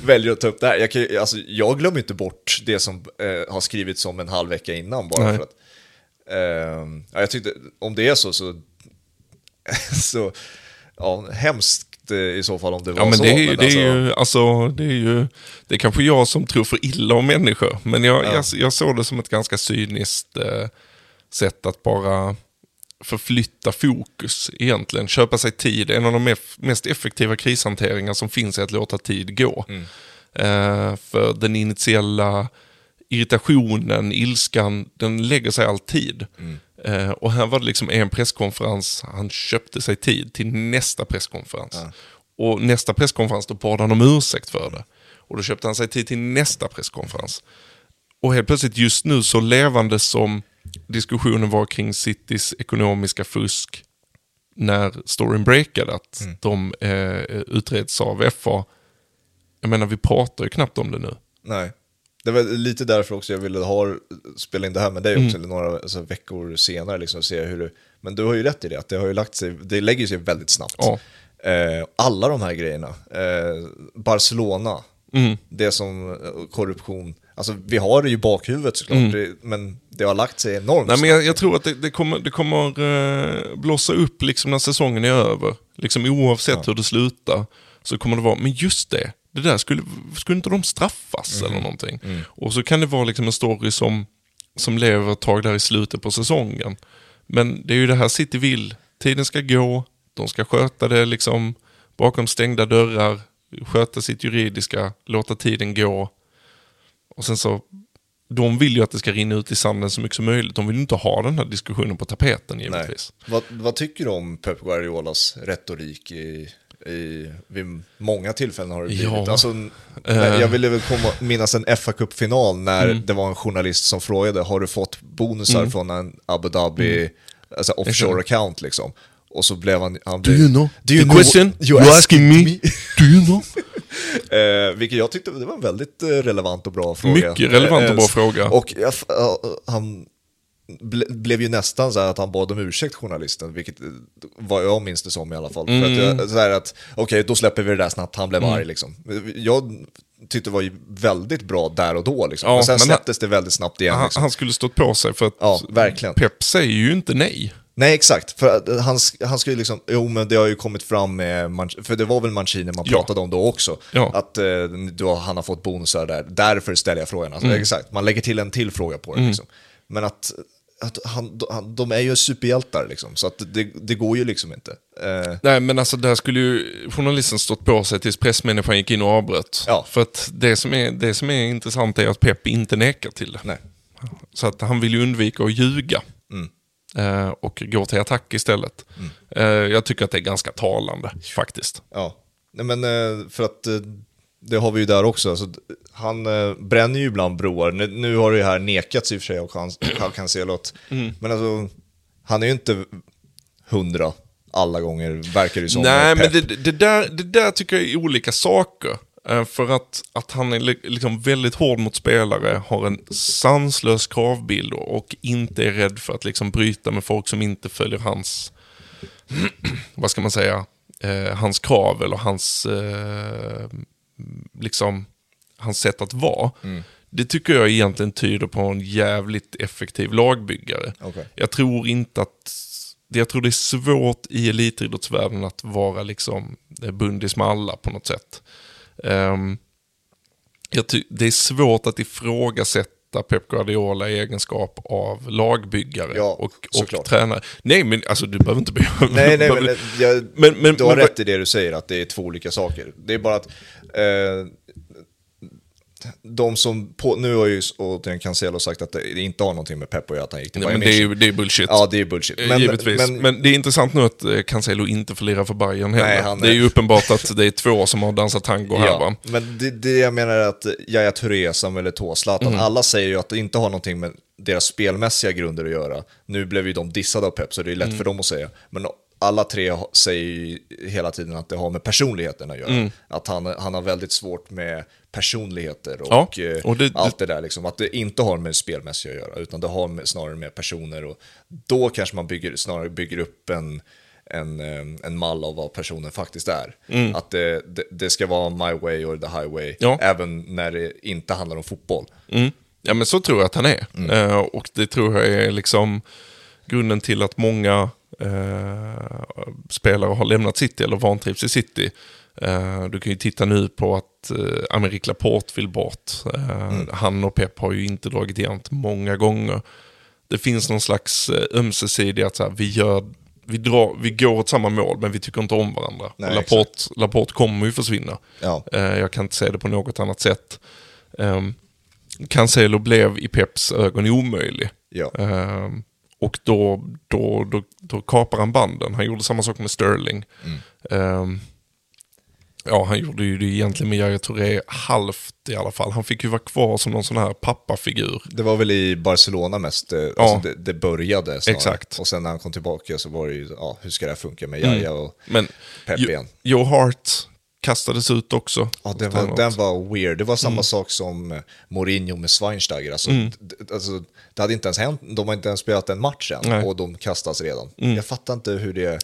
väljer att ta upp det här. Jag, kan, alltså, jag glömmer inte bort det som eh, har skrivits om en halv vecka innan bara Nej. för att ja, jag tyckte, om det är så så, så ja, hemskt eh, i så fall om det var Ja men så. det är, ju- det, alltså- är ju, alltså, det är ju, det är kanske jag som tror för illa om människor. Men jag, jag, jag såg det som ett ganska cyniskt eh, sätt att bara förflytta fokus egentligen. Köpa sig tid. En av de mest effektiva krishanteringar som finns är att låta tid gå. Eh, för den initiella irritationen, ilskan, den lägger sig alltid. Eh, och här var det liksom en presskonferens, han köpte sig tid till nästa presskonferens. Och nästa presskonferens, då bad han om ursäkt för det. Och då köpte han sig tid till nästa presskonferens. Och helt plötsligt just nu så levande som diskussionen var kring Citys ekonomiska fusk när storyn breakade, att mm. de eh, utreds av FA. Jag menar, vi pratar ju knappt om det nu. Nej. Det var lite därför också jag ville ha, spela in det här med dig också, mm. några alltså, veckor senare, liksom, och se hur det... Men du har ju rätt i det, att det har ju lagt sig, det lägger sig väldigt snabbt. Ja. Eh, alla de här grejerna, eh, Barcelona, mm. det som eh, korruption, alltså vi har det ju i bakhuvudet såklart, mm. det, men det har lagt sig enormt Nej, men jag, jag, tror att det, det kommer, det kommer eh, blossa upp liksom när säsongen är över. Liksom oavsett ja. hur det slutar så kommer det vara, men just det, det där skulle, skulle inte de straffas mm. eller någonting? Mm. Och så kan det vara liksom en story som, som lever ett tag där i slutet på säsongen. Men det är ju det här City vill, tiden ska gå, de ska sköta det liksom bakom stängda dörrar, sköta sitt juridiska, låta tiden gå. Och sen så, de vill ju att det ska rinna ut i sanden så mycket som möjligt. De vill inte ha den här diskussionen på tapeten givetvis. Vad, vad, tycker du om Pep Guardiolas retorik i, i, vid många tillfällen har det blivit. Ja. Alltså, uh. Jag ville väl komma, minnas en fa Cup-final när mm. det var en journalist som frågade, har du fått bonusar mm. från en Abu Dhabi mm. alltså offshore account liksom? Och så blev han... han do you know? Do you The know question you're, you're asking me? do you know? eh, vilket jag tyckte det var en väldigt eh, relevant och bra fråga. Mycket relevant och bra eh, fråga. Och jag, han ble, blev ju nästan så att han bad om ursäkt journalisten, vilket vad jag minns det som i alla fall. Mm. För att jag, så här att, okej, okay, då släpper vi det där snabbt, han blev mm. arg liksom. Jag tyckte det var väldigt bra där och då liksom. Ja, men sen men släpptes han, det väldigt snabbt igen. Han, liksom. han skulle stått på sig för att ja, verkligen. Pep säger ju inte nej. Nej, exakt. För han, han skulle liksom, jo men det har ju kommit fram med, för det var väl Mancini man pratade ja. om då också. Ja. Att eh, då, han har fått bonusar där, därför ställer jag frågan. Alltså, mm. Exakt, man lägger till en till fråga på det. Mm. Liksom. Men att, att han, han, de är ju superhjältar liksom, så att det, det går ju liksom inte. Eh. Nej men alltså där skulle ju journalisten stått på sig tills pressmänniskan gick in och avbröt. Ja. För att det som, är, det som är intressant är att Pep inte nekar till det. Nej. Så att han vill ju undvika att ljuga. Mm. Eh, och går till attack istället. Mm. Eh, jag tycker att det är ganska talande faktiskt. Ja, Nej, men eh, för att det har vi ju där också. Alltså, han bränner ju ibland broar. Nu, nu har det ju här nekats i och för sig av Cancelot. Mm. Men alltså, han är ju inte hundra alla gånger, verkar det som. Nej, men det, det, där, det där tycker jag är olika saker. Eh, för att, att han är liksom väldigt hård mot spelare, har en sanslös kravbild och inte är rädd för att liksom bryta med folk som inte följer hans, vad ska man säga, eh, hans krav eller hans, eh, liksom, hans sätt att vara. Mm. Det tycker jag egentligen tyder på en jävligt effektiv lagbyggare. Okay. Jag tror inte att jag tror det är svårt i elitidrottsvärlden att vara liksom bundis med alla på något sätt. Um, det är svårt att ifrågasätta Pep Guardiola i egenskap av lagbyggare ja, och, och tränare. Nej, men alltså du behöver inte behöva... Nej, nej, men, jag, men, men, du har men, rätt i det du säger, att det är två olika saker. Det är bara att eh, de som, på, nu har ju återigen Cancelo sagt att det inte har någonting med Pep att göra att han gick till Bayern men det är, det är bullshit. Ja, det är bullshit. Men, Givetvis. Men, men, det är intressant nu att eh, Cancelo inte förlirar för Bayern heller. Nej, det är ju uppenbart att det är två som har dansat tango här va. Men det, det jag menar är att Yahya Touré, Samuel Eto'o, Zlatan, mm. alla säger ju att det inte har någonting med deras spelmässiga grunder att göra. Nu blev ju de dissade av Pep, så det är lätt mm. för dem att säga. Men alla tre säger hela tiden att det har med personligheten att göra. Mm. Att han, han har väldigt svårt med personligheter och, ja, och det, allt det där. Liksom. Att det inte har med spelmässiga att göra, utan det har med, snarare med personer. Och då kanske man bygger, snarare bygger upp en, en, en mall av vad personen faktiskt är. Mm. Att det, det, det, ska vara my way or the highway, ja. även när det inte handlar om fotboll. Mm. Ja men så tror jag att han är. Mm. Uh, och det tror jag är liksom grunden till att många uh, spelare har lämnat City eller vantrivs i City. Uh, du kan ju titta nu på att uh, Amerik Laporte vill bort. Uh, mm. Han och Pep har ju inte dragit jämnt många gånger. Det finns någon slags uh, ömsesidig att så här, vi, gör, vi, drar, vi går åt samma mål men vi tycker inte om varandra. Nej, Laporte, Laporte kommer ju försvinna. Ja. jag kan inte se det på något annat sätt. Um, Cancelo blev i Peps ögon omöjlig. Ja. Och då, då, då, då kapar han banden. Han gjorde samma sak med Sterling. Mm. Um, Ja, han gjorde ju det egentligen med Yahya Touré halvt i alla fall. Han fick ju vara kvar som någon sån här pappafigur. Det var väl i Barcelona mest eh, ja. alltså det, det började snarare. Exakt. Och sen när han kom tillbaka så var det ju, ja, hur ska det här funka med Yahya mm. och Men Pep igen? Joe Hart kastades ut också. Ja, den var, den var weird. Det var samma mm. sak som eh, Mourinho med Schweinsteiger. Alltså, mm. alltså, det hade inte ens hänt, de har inte ens spelat en match än Nej. och de kastas redan. Mm. Jag fattar inte hur det, hur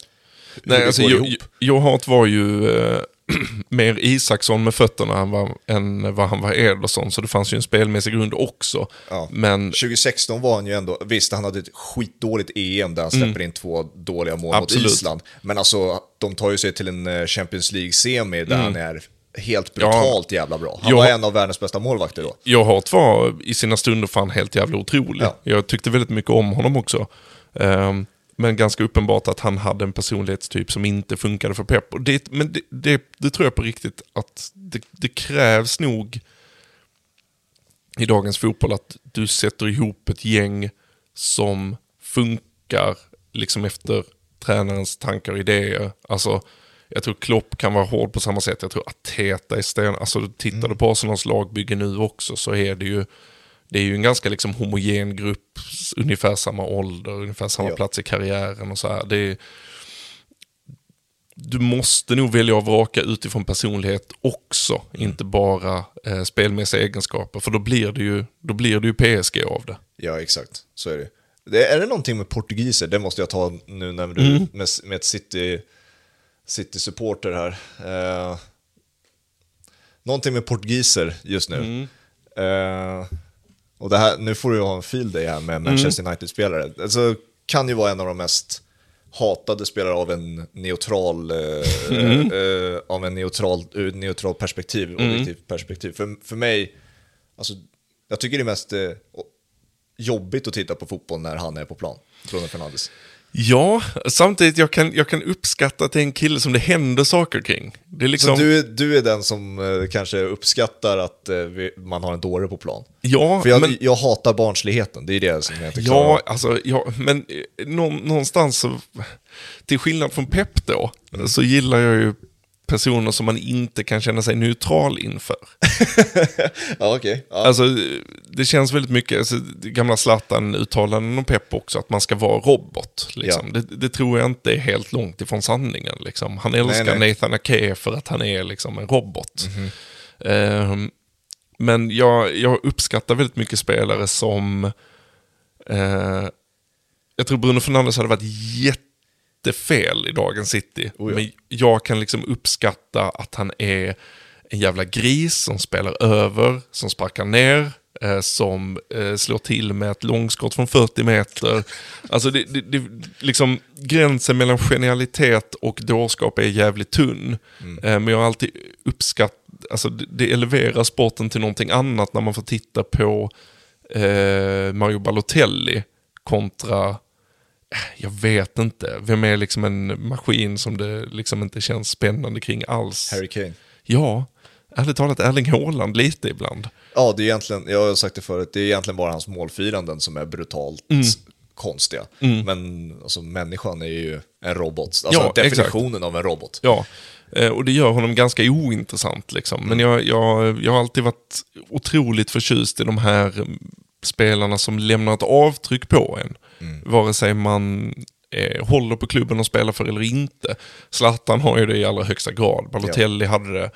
Nej, det alltså, går jo, ihop. Joe Hart var ju... Eh, mer Isaksson med fötterna än vad, än vad han var Ederson, så det fanns ju en spelmässig grund också. Ja. Men... 2016 var han ju ändå, visst han hade ett skitdåligt EM där han släpper mm. in två dåliga mål Absolut. mot Island, men alltså de tar ju sig till en eh, Champions League-semi där mm. han är helt brutalt ja. jävla bra. Han jag, var en av världens bästa målvakter då. Jag har var i sina stunder fan helt jävla otrolig. Ja. Jag tyckte väldigt mycket om honom också. Um, men ganska uppenbart att han hade en personlighetstyp som inte funkade för Pep. Och det, men det, det, det tror jag på riktigt att det, det, krävs nog i dagens fotboll att du sätter ihop ett gäng som funkar liksom efter tränarens tankar och idéer. Alltså, jag tror Klopp kan vara hård på samma sätt. Jag tror Ateta är sten. Alltså, tittar du mm. på Arsenals lagbygge nu också så är det ju det är ju en ganska liksom homogen grupp, ungefär samma ålder, ungefär samma ja. plats i karriären och så här. Det är, du måste nog välja och vraka utifrån personlighet också, mm. inte bara eh, spelmässiga egenskaper. För då blir, det ju, då blir det ju PSG av det. Ja, exakt. Så är det. det är det någonting med portugiser? Det måste jag ta nu när du, mm. med, med ett City, City-supporter här. Eh, någonting med portugiser just nu. Mm. Eh, och det här, nu får du ha en field day här med mm. Manchester mm. United-spelare. Alltså, kan ju vara en av de mest hatade spelare av en neutral, eh, mm. eh, av en neutral, ur neutral perspektiv, mm. objektivt perspektiv. För, för mig, alltså, jag tycker det är mest jobbigt att titta på fotboll när han är på plan, Bruno Fernandes. Ja, samtidigt jag kan jag kan uppskatta att det är en kille som det händer saker kring. Det är liksom... Så du, du är den som eh, kanske uppskattar att eh, vi, man har en dåre på plan? Ja, För jag, men... jag hatar barnsligheten, det är det som jag inte klarar Ja, alltså, ja, men eh, nå, någonstans så, till skillnad från Pep då, mm. så gillar jag ju personer som man inte kan känna sig neutral inför. ja, okay. Ja. Alltså, det känns väldigt mycket, alltså, gamla Zlatan-uttalanden om Pep också, att man ska vara robot. Liksom. Ja. Det, det, tror jag inte är helt långt ifrån sanningen. Liksom. Han älskar nej, nej. Nathan Ake för att han är liksom, en robot. Mm -hmm. uh, men jag, jag uppskattar väldigt mycket spelare som... Uh, jag tror Bruno Fernandes hade varit jätte jättefel i dagens City. Oh ja. Men jag kan liksom uppskatta att han är en jävla gris som spelar över, som sparkar ner, eh, som eh, slår till med ett långskott från 40 meter. Alltså det, det, det, liksom, gränsen mellan genialitet och dårskap är jävligt tunn. Mm. Eh, men jag har alltid uppskattat, alltså det, det eleverar sporten till någonting annat när man får titta på eh, Mario Balotelli kontra jag vet inte. Vem är liksom en maskin som det liksom inte känns spännande kring alls? Harry Kane. Ja, ärligt talat Erling Haaland lite ibland. Ja, det är egentligen, jag har sagt det förut, det är egentligen bara hans målfiranden som är brutalt mm. konstiga. Mm. Men alltså, människan är ju en robot, alltså ja, definitionen exakt. av en robot. Ja, eh, och det gör honom ganska ointressant liksom. Men mm. jag, jag, jag har alltid varit otroligt förtjust i de här spelarna som lämnar ett avtryck på en. Mm. Vare sig man eh, håller på klubben och spelar för eller inte. Zlatan har ju det i allra högsta grad. Balotelli ja. hade det.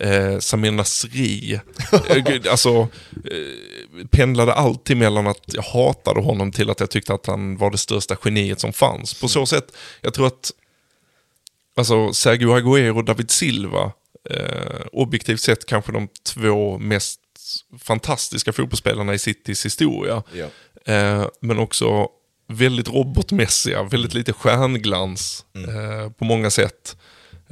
Eh, Samir Nasri, eh, alltså eh, pendlade alltid mellan att jag hatade honom till att jag tyckte att han var det största geniet som fanns. På så mm. sätt, jag tror att alltså Sergio Aguero och David Silva, eh, objektivt sett kanske de två mest fantastiska fotbollsspelarna i Citys historia. Ja. Eh, men också väldigt robotmässiga, väldigt lite stjärnglans mm. eh, på många sätt.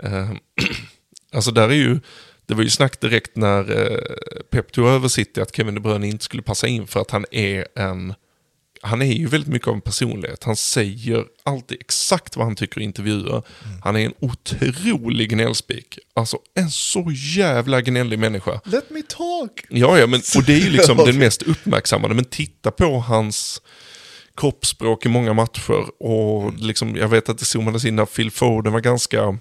Eh, alltså där är ju, det var ju snack direkt när eh, Pep tog över City att Kevin De Bruyne inte skulle passa in för att han är en han är ju väldigt mycket av en personlighet. Han säger alltid exakt vad han tycker i intervjuer. Mm. Han är en otrolig gnällspik. Alltså en så jävla gnällig människa. Let me talk! Ja, ja, men, och det är ju liksom den mest uppmärksammade. Men titta på hans kroppsspråk i många matcher. Och liksom, jag vet att det zoomades in när Phil Foden var ganska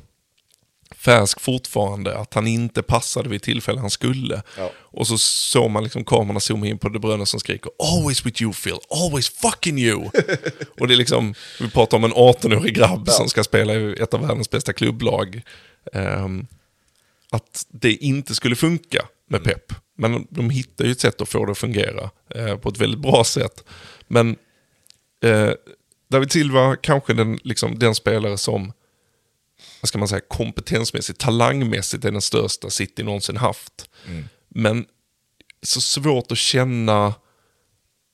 färsk fortfarande, att han inte passade vid tillfälle han skulle. Ja. Och så såg man liksom kamerorna zooma in på De Bruyne som skriker “Always with you Phil, always fucking you”. och det är liksom, vi pratar om en 18-årig grabb Ja. som ska spela i ett av världens bästa klubblag. Ehm, att det inte skulle funka med Pep. Men de hittar ju ett sätt att få det att fungera eh, på ett väldigt bra sätt. Men eh, David Silva kanske den, liksom, den spelare som, vad ska man säga, kompetensmässigt, talangmässigt är den största City någonsin haft. Men så svårt att känna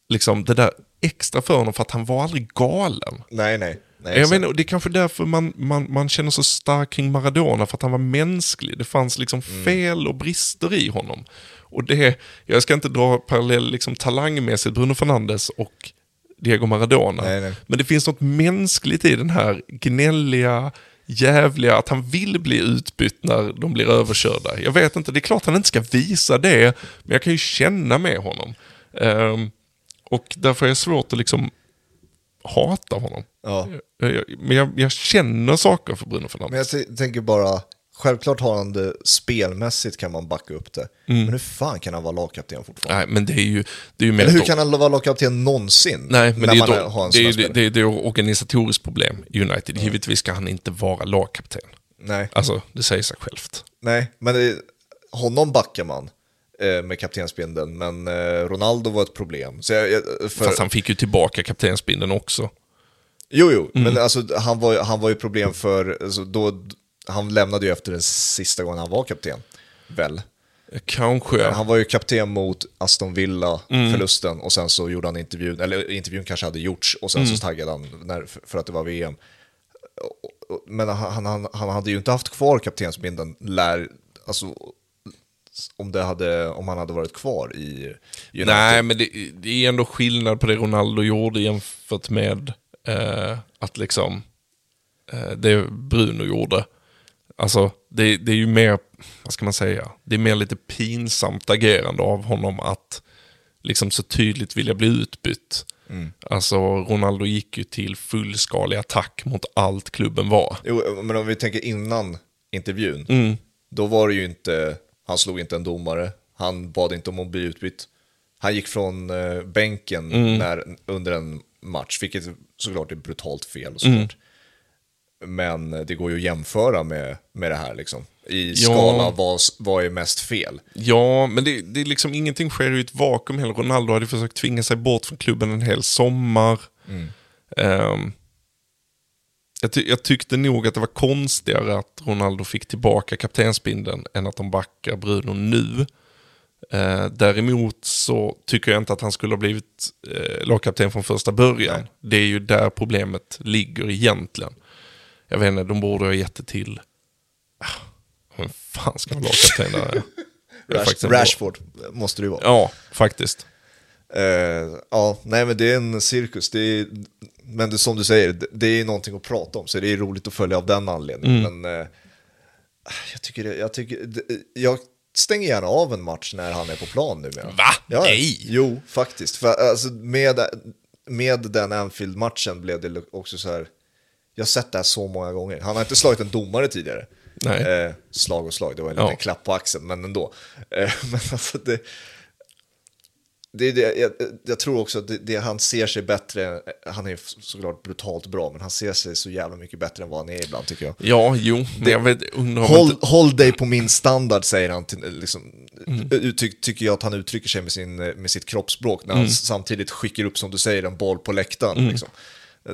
liksom, det där extra för honom för att han var aldrig galen. Nej, nej. nej Jag menar, och det är kanske därför man, man, man känner så starkt kring Maradona, för att han var mänsklig. Det fanns liksom Mm. fel och brister i honom. Och det, jag ska inte dra parallell liksom, talangmässigt Bruno Fernandes och Diego Maradona. Nej, nej. Men det finns något mänskligt i den här gnälliga, jävliga, att han vill bli utbytt när de blir överkörda. Jag vet inte, det är klart han inte ska visa det, men jag kan ju känna med honom. Ehm, och därför är det svårt att liksom hata honom. Ja. Jag- jag- Men jag, jag känner saker för Bruno Fernandes. Men jag tänker bara, självklart har han det spelmässigt kan man backa upp det. Mm. Men hur fan kan han vara lagkapten fortfarande? Nej, men det är ju, det är ju mer Eller hur kan han vara lagkapten någonsin? Nej, men när det är, man ett, har en det, är, det, det, är, det är ett organisatoriskt problem i United. Givetvis ska han inte vara lagkapten. Nej, Alltså, det säger sig självt. nej, men det, honom backar man eh, med kaptensbindeln, men eh, Ronaldo var ett problem. Så jag, jag, för, Fast han fick ju tillbaka kaptensbindeln också. Jo, jo, Mm. men alltså, han, var, han var ju problem för, alltså, då, han lämnade ju efter den sista gången han var kapten, väl? Kanske. Han var ju kapten mot Aston Villa, Mm. förlusten, och sen så gjorde han intervjun, eller intervjun kanske hade gjorts, och sen Mm. så taggade han när, för att det var VM. Men han, han, han hade ju inte haft kvar kaptensbindeln, lär, alltså, om, det hade, om han hade varit kvar i United. Nej, men det, det är ändå skillnad på det Ronaldo gjorde jämfört med eh, att liksom eh, det Bruno gjorde. Alltså, det, det är ju mer, vad ska man säga, det är mer lite pinsamt agerande av honom att liksom så tydligt vilja bli utbytt. Alltså, Ronaldo gick ju till fullskalig attack mot allt klubben var. Jo, men om vi tänker innan intervjun, Mm. då var det ju inte, han slog inte en domare, han bad inte om att bli utbytt. Han gick från eh, bänken Mm. när, under en match, vilket såklart är brutalt fel såklart. Mm. Men det går ju att jämföra med, med det här liksom. I Ja. skala, vad, vad är mest fel? Ja, men det, det är liksom ingenting sker i ett vakuum heller. Ronaldo hade försökt tvinga sig bort från klubben en hel sommar. Ehm, jag, ty jag tyckte nog att det var konstigare att Ronaldo fick tillbaka kaptensbindeln än att de backar Bruno nu. Eh, däremot så tycker jag inte att han skulle ha blivit eh, lagkapten från första början. Nej. Det är ju där problemet ligger egentligen. Jag vet inte, de borde ha gett det till... Ah, Vem fan ska vara lagkapten där? Rash, Rashford måste det ju vara. Ja, faktiskt. Eh, ja, nej men det är en cirkus. Det är, men det, som du säger, det, det är någonting att prata om, så det är roligt att följa av den anledningen. Mm. Men eh, jag tycker, det- jag tycker, det- jag stänger gärna av en match när han är på plan nu. Va? Ja, Nej! Jo, faktiskt. För, alltså, med, med den Anfield-matchen blev det också så här, jag har sett det här så många gånger. Han har inte slagit en domare tidigare. Nej. Eh, slag och slag, det var en liten Ja. klapp på axeln, men ändå. Eh, men alltså det, det, det, jag, jag tror också att det, det, han ser sig bättre, han är såklart brutalt bra, men han ser sig så jävla mycket bättre än vad han är ibland tycker jag. Ja, jo, men jag vet, Håll, inte... håll dig på min standard, säger han. Till, liksom, Mm. uttryck, tycker jag att han uttrycker sig med, sin, med sitt kroppsspråk när han Mm. samtidigt skickar upp, som du säger, en boll på läktaren. Liksom.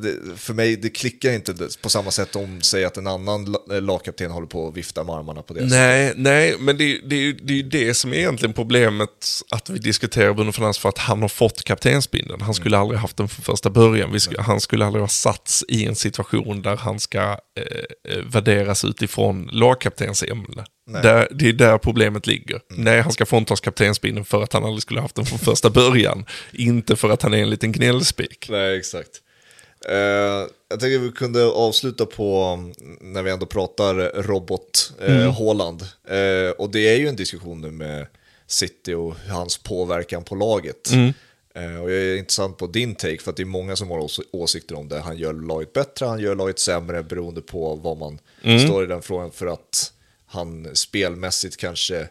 Det, för mig, det klickar inte på samma sätt om, säg att en annan la- lagkapten håller på och viftar med armarna på det sättet. Nej, nej, men det, det, det är ju det som är egentligen problemet att vi diskuterar Bruno Fernandes för att han har fått kaptensbindeln. Han skulle aldrig haft den från första början. Ska, han skulle aldrig ha satts i en situation där han ska eh, eh, värderas utifrån lagkaptensämne. Där, det är där problemet ligger. Nej, han ska fråntas kaptensbindeln för att han aldrig skulle haft den från första början. Inte för att han är en liten gnällspik. Nej, exakt. Eh, jag tänker vi kunde avsluta på, mm, när vi ändå pratar robot eh, Mm. Haaland. Eh, och det är ju en diskussion nu med City och hans påverkan på laget. Mm. Eh, och jag är intressant på din take, för att det är många som har ås åsikter om det. Han gör laget bättre, han gör laget sämre beroende på vad man mm. står i den frågan. För att han spelmässigt kanske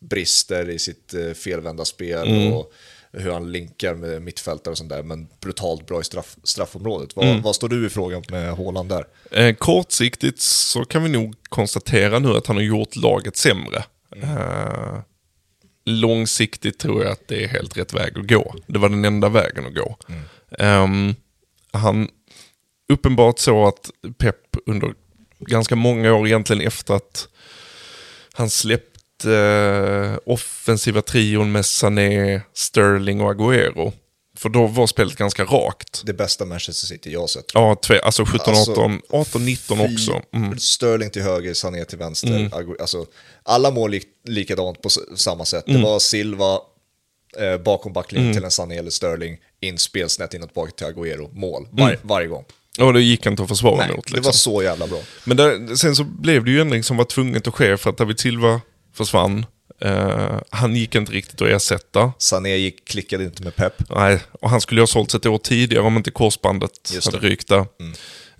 brister i sitt eh, felvända spel mm. och hur han linkar med mittfältare och sånt där, men brutalt bra i straff, straffområdet. Vad, mm. vad står du i frågan med Håland där? Eh, kortsiktigt så kan vi nog konstatera nu att han har gjort laget sämre. Mm. Eh, långsiktigt tror jag att det är helt rätt väg att gå. Det var den enda vägen att gå. Mm. Eh, han, uppenbart så att Pep under ganska många år egentligen efter att han släppte eh, offensiva trion med Sané, Sterling och Agüero. För då var spelet ganska rakt. Det bästa Manchester City jag har sett. Ja, tve, alltså 17, alltså, 18, 18, 19 också. Mm. Sterling till höger, Sané till vänster. Mm. Alltså, alla mål lik, likadant på samma sätt. Mm. Det var Silva eh, bakom backlinjen mm. till en Sané eller Sterling, in spelsnett inåt bak till Agüero, mål. Var, mm. Varje gång. Och det gick inte att försvara Nej, mot. Liksom. det var så jävla bra. Men där, sen så blev det ju ändring som var tvunget att ske för att David Silva försvann. Uh, han gick inte riktigt att ersätta. Sané gick, klickade inte med Pep. Nej, och han skulle ju ha sålts ett år tidigare om inte korsbandet Just hade rykt där. Mm.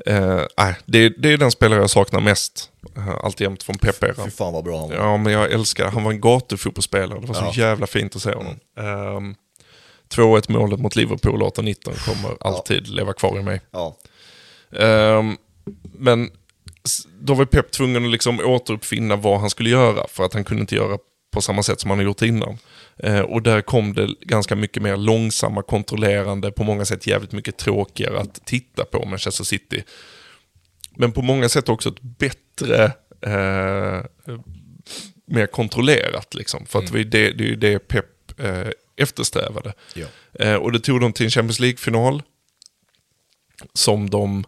Uh, nej, det, det, är den spelare jag saknar mest. Uh, alltjämt från Pep-eran. Fy fan vad bra han var. Ja, men jag älskar Han var en gatufotbollsspelare. Det var så ja. jävla fint att se honom. Mm. Um, 2-1 målet mot Liverpool 18-19 kommer alltid ja. leva kvar i mig. Ja. Um, men då var Pep tvungen att liksom återuppfinna vad han skulle göra för att han kunde inte göra på samma sätt som han har gjort innan. Eh, och där kom det ganska mycket mer långsamma, kontrollerande, på många sätt jävligt mycket tråkigare att titta på Manchester City. Men på många sätt också ett bättre, eh, mer kontrollerat liksom. För att mm. det, det är ju det Pep eh, eftersträvade. Ja. Eh, och det tog dem till en Champions League-final. Som de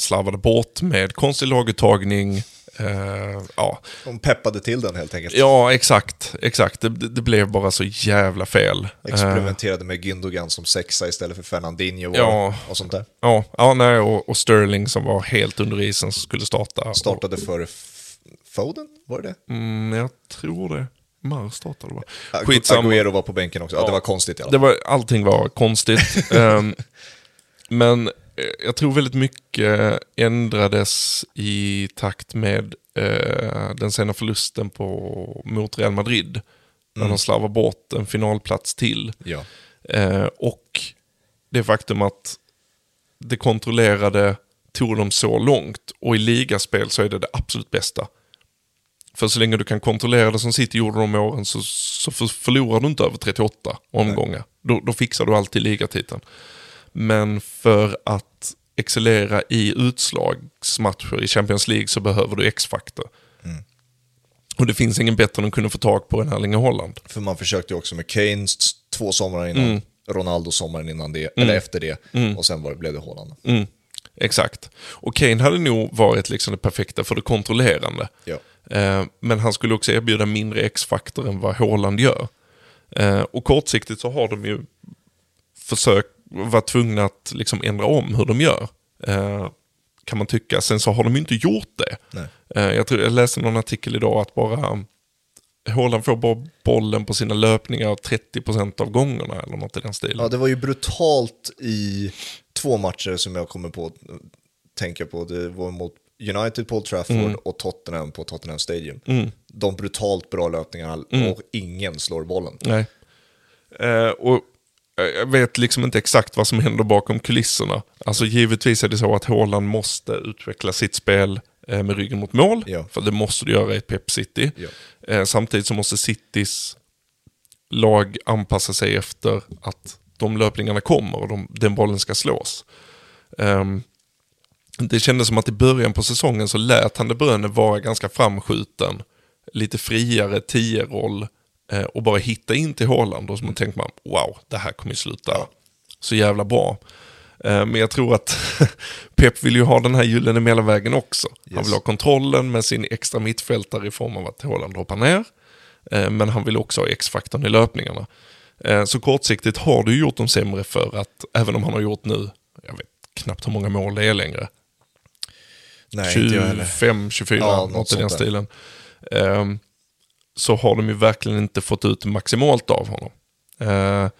slarvade bort med konstig laguttagning. Uh, ja. De peppade till den helt enkelt. Ja, exakt. exakt. Det, det blev bara så jävla fel. Experimenterade uh, med Gündogan som sexa istället för Fernandinho ja, och, sånt där. Ja, ja nej, och, och, Sterling som var helt under isen som skulle starta. Startade och, för Foden, var det mm, Jag tror det. Mar startade va? Skitsamma. Agüero var på bänken också. Ja, ja det var konstigt i alla fall. Det var, allting var konstigt. um, men jag tror väldigt mycket ändrades i takt med eh, den sena förlusten på, mot Real Madrid. Mm. När de slarvar bort en finalplats till. Ja. Eh, och det faktum att det kontrollerade tog dem så långt och i ligaspel så är det det absolut bästa. För så länge du kan kontrollera det som City gjorde de åren så, så förlorar du inte över 38 omgångar. Då, då, fixar du alltid ligatiteln. Men för att excellera i utslagsmatcher i Champions League så behöver du X-faktor. Mm. Och det finns ingen bättre än att kunna få tag på än Erling Haaland. För man försökte ju också med Keynes två somrar innan, mm. Ronaldo sommaren innan det, mm. eller efter det, mm. och sen var det, blev det Haaland. Mm. Exakt. Och Kane hade nog varit liksom det perfekta för det kontrollerande. Ja. Eh, men han skulle också erbjuda mindre X-faktor än vad Haaland gör. Eh, och kortsiktigt så har de ju försökt var tvungna att liksom ändra om hur de gör. Eh, kan man tycka. Sen så har de ju inte gjort det. Eh, jag, tror, jag läste någon artikel idag att bara Håland får bara bollen på sina löpningar 30% av gångerna eller något i den stilen. Ja, det var ju brutalt i två matcher som jag kommer på tänka på. Det var mot United på Old Trafford mm. och Tottenham på Tottenham Stadium. Mm. De brutalt bra löpningarna mm. och ingen slår bollen. Nej. Eh, och jag vet liksom inte exakt vad som händer bakom kulisserna. Alltså givetvis är det så att Haaland måste utveckla sitt spel eh, med ryggen mot mål. Ja. För det måste du göra i ett Pep City. Ja. Eh, samtidigt så måste Citys lag anpassa sig efter att de löpningarna kommer och de, den bollen ska slås. Um, det kändes som att i början på säsongen så lät han De Bruyne vara ganska framskjuten. Lite friare tio-roll eh, och bara hitta in till Haaland. Och så tänkte man, wow, det här kommer ju sluta så jävla bra. Eh, men jag tror att Pep vill ju ha den här gyllene mellanvägen också. Yes. Han vill ha kontrollen med sin extra mittfältare i form av att Haaland hoppar ner. Eh, men han vill också ha X-faktorn i löpningarna. Eh, så kortsiktigt har du gjort dem sämre för att, även om han har gjort nu, jag vet knappt hur många mål det är längre. Nej, 25, 24, ja, något i den stilen. Um, så har de ju verkligen inte fått ut maximalt av honom. Uh,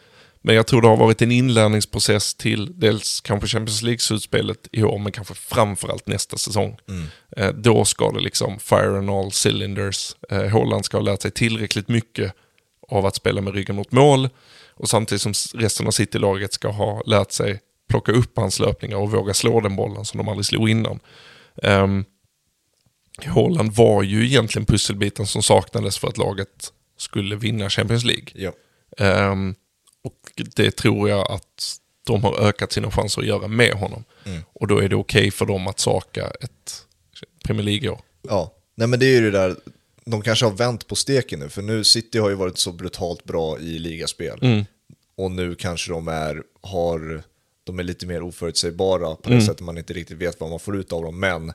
Men jag tror det har varit en inlärningsprocess till dels kanske Champions League-slutspelet i år, men kanske framförallt nästa säsong. Mm. Eh, då ska det liksom fire on all cylinders. Eh, Holland ska ha lärt sig tillräckligt mycket av att spela med ryggen mot mål. Och samtidigt som resten av City-laget ska ha lärt sig plocka upp hans löpningar och våga slå den bollen som de aldrig slog innan. Um, Holland var ju egentligen pusselbiten som saknades för att laget skulle vinna Champions League. Ja. Um, och det tror jag att de har ökat sina chanser att göra med honom. Mm. Och då är det okej okay för dem att saka ett Premier League-år. Ja, nej men det är ju det där, de kanske har vänt på steken nu, för nu City har ju varit så brutalt bra i ligaspel. Mm. Och nu kanske de är, har, de är lite mer oförutsägbara på det Mm. sättet man inte riktigt vet vad man får ut av dem, men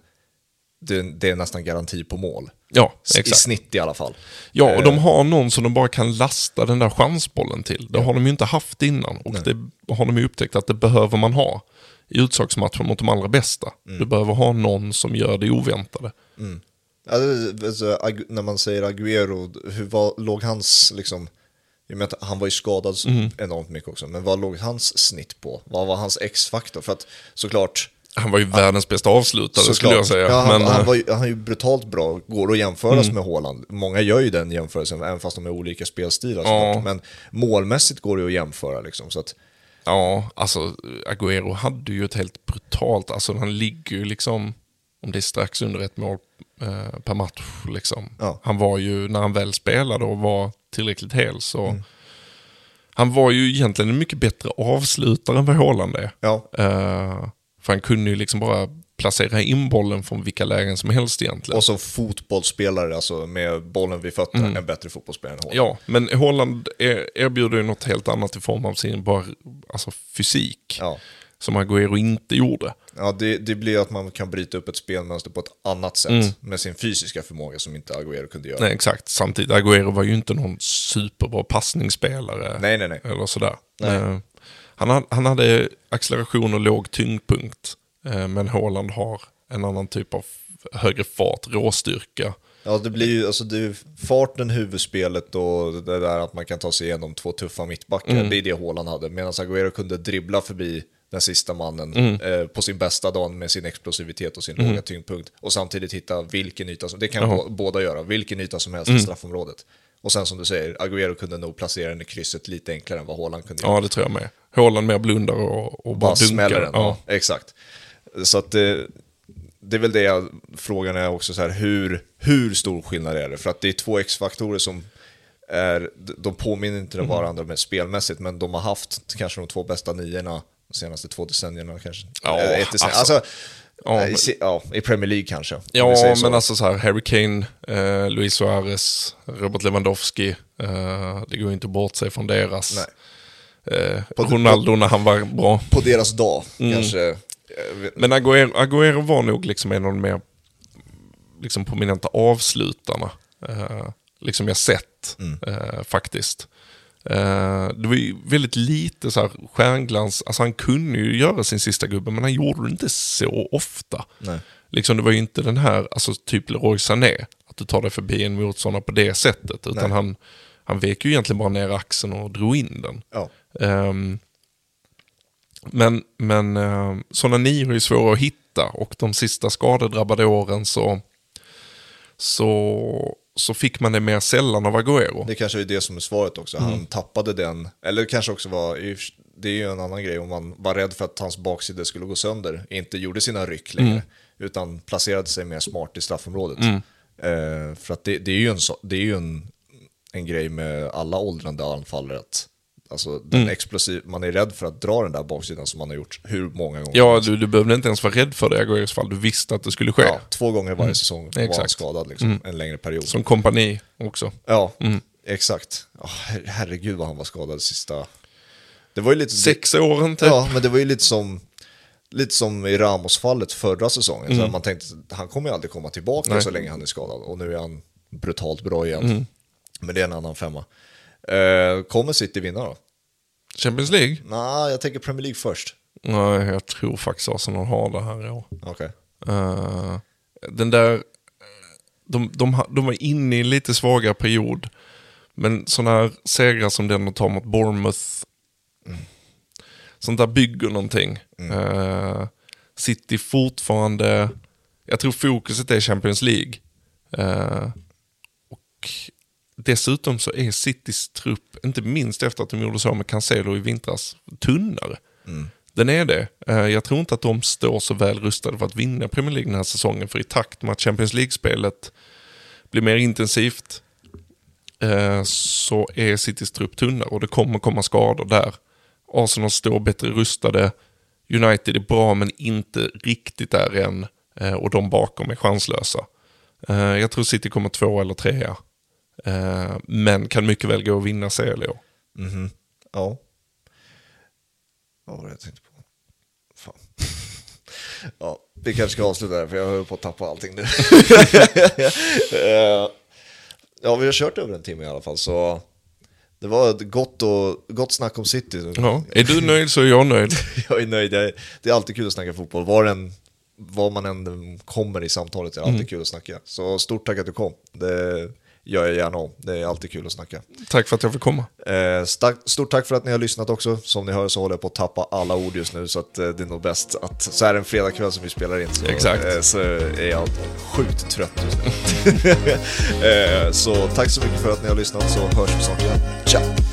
det, det är nästan garanti på mål. Ja, I exakt. snitt i alla fall. Ja, och de har någon som de bara kan lasta den där chansbollen till. Det har de ju inte haft innan. Och det har de ju upptäckt att det behöver man ha i utslagsmatchen mot de allra bästa. Du behöver ha någon som gör det oväntade. Ja, det- alltså, när man säger Agüero, hur var, låg hans, liksom, i med att han var ju skadad Mm. enormt mycket också, men vad låg hans snitt på? Vad var hans X-faktor? För att såklart, Han var ju världens bästa avslutare skulle såklart jag säga. Ja, han, Men, han, eh, Mm. var ju, han är ju brutalt bra, går att jämföras med Haaland. Många gör ju den jämförelsen, även fast de är olika spelstilar. Ja. Men målmässigt går det att jämföra. Liksom, så att, Ja, alltså Agüero hade ju ett helt brutalt, alltså han ligger ju liksom, om det är strax under ett mål eh, per match liksom. Ja. Han var ju, när han väl spelade och var tillräckligt hel så, Mm. han var ju egentligen en mycket bättre avslutare än vad Haaland är. ja, Eh, för han kunde ju liksom bara placera in bollen från vilka lägen som helst egentligen. och som fotbollsspelare, alltså med bollen vid fötterna, en bättre fotbollsspelare än Haaland. Mm. Ja, men Holland er- erbjuder ju något helt annat i form av sin bara, alltså fysik. Ja. Som Agüero inte gjorde. Ja, det, det blir att man kan bryta upp ett spelmönster på ett annat sätt med sin fysiska förmåga som inte Agüero kunde göra. Mm. Nej, exakt. Samtidigt, Agüero var ju inte någon superbra passningsspelare. Nej, nej, nej. Eller sådär. Nej. Eh, han, ha- han hade acceleration och låg tyngdpunkt. Eh, men Haaland har en annan typ av högre fart, råstyrka. Ja, det blir ju alltså det farten, huvudspelet och det där att man kan ta sig igenom två tuffa mittbackar. Det är det Haaland hade. Medan Agüero kunde dribbla förbi den sista mannen eh, på sin bästa dag med sin explosivitet och sin låga tyngdpunkt. Och samtidigt hitta vilken yta som, det kan Jaha. bå- båda göra, vilken yta som helst i straffområdet. Och sen som du säger, Agüero kunde nog placera den i krysset lite enklare än vad Haaland kunde göra. Ja, det tror jag med. Haaland mer blundar och, och bara, bara smäller dunkar. den. Ja. Ja. exakt. Så att det, det är väl det jag, frågan är också så här, hur, hur stor skillnad är det? För att det är två X-faktorer som är, de påminner inte Mm. varandra med spelmässigt, men de har haft kanske de två bästa niorna de senaste två decennierna kanske. Ja, Eh, ett decennium. alltså. alltså, Ja, i, se- ja, i Premier League kanske. Ja, men alltså så här, Harry Kane, eh, Luis Suarez, Robert Lewandowski. Eh, det går ju inte bort sig från deras. Eh, På- Ronaldo när han var bra. På deras dag Mm. kanske. eh, Men Agüero, Agüero var nog liksom en av de mer liksom prominenta avslutarna. Eh, liksom jag sett eh, faktiskt. Eh, det var ju väldigt lite så här stjärnglans, alltså han kunde ju göra sin sista gubbe men han gjorde det inte så ofta. Nej. Liksom det var ju inte den här, alltså typ Leroy Sané, att du tar dig förbi en motståndare på det sättet. Utan Nej. han, han vek ju egentligen bara ner axeln och drog in den. Ja. Ehm, men men uh, sådana nior är ju svåra att hitta och de sista skadedrabbade åren så, så, så fick man det mer sällan av Agüero. Det kanske är det som är svaret också. Mm. Han tappade den, eller kanske också var, det är ju en annan grej om man var rädd för att hans baksida skulle gå sönder, inte gjorde sina ryck längre, Mm. utan placerade sig mer smart i straffområdet. Eh, för att det, det är ju, en, det är ju en, en grej med alla åldrande anfallare, att alltså, den Mm. explosiv, man är rädd för att dra den där baksidan som man har gjort hur många gånger Ja, du, du behövde inte ens vara rädd för det i Agüeros fall. Du visste att det skulle ske. ja, två gånger varje säsong var han Exakt. skadad liksom, en längre period. Som kompani också. Ja, exakt. Oh, her- herregud vad han var skadad sista... Det var ju lite... Sex åren typ. Ja, men det var ju lite som, lite som i Ramos-fallet förra säsongen. Mm. Så man tänkte att han kommer ju aldrig komma tillbaka så länge han är skadad. Och nu är han brutalt bra igen. Mm. Men det är en annan femma. Eh, kommer City vinna då? Champions League? Nej, jag tänker Premier League först. Nej, jag tror faktiskt Arsenal har det här i år. Okej. Eh, den där, de, de, de var inne i en lite svagare period. Men sådana här segrar som den de tar mot Bournemouth Mm. Sånt där bygger någonting. Mm. Uh, City fortfarande, jag tror fokuset är Champions League. Uh, och dessutom så är Citys trupp, inte minst efter att de gjorde så med Cancelo i vintras, tunnare. Mm. Den är det. Uh, jag tror inte att de står så väl rustade för att vinna Premier League den här säsongen. För i takt med att Champions League-spelet blir mer intensivt så är Citys trupp tunnare och det kommer komma skador där. Arsenal står bättre rustade. United är bra men inte riktigt där än. Eh, och de bakom är chanslösa. Eh, jag tror City kommer två eller trea. Eh, men kan mycket väl gå och vinna CL i år. Mm -hmm. Ja. Vad var det jag tänkte på? Fan. ja, vi kanske ska avsluta där för jag höll på att tappa allting nu. ja, vi har kört över en timme i alla fall så det var ett gott, och, gott snack om City. Ja, är du nöjd så är jag nöjd. jag är nöjd. Det är alltid kul att snacka fotboll. Var, en, var man än kommer i samtalet är det alltid mm. kul att snacka. Så stort tack att du kom. Det gör jag gärna om. Det är alltid kul att snacka. Tack för att jag fick komma. Eh, stort tack för att ni har lyssnat också. Som ni hör så håller jag på att tappa alla ord just nu så att eh, det är nog bäst att så är det en fredagkväll som vi spelar in så, Exakt. Eh, så är jag sjukt trött just nu. så tack så mycket för att ni har lyssnat så hörs vi snart igen. Ciao!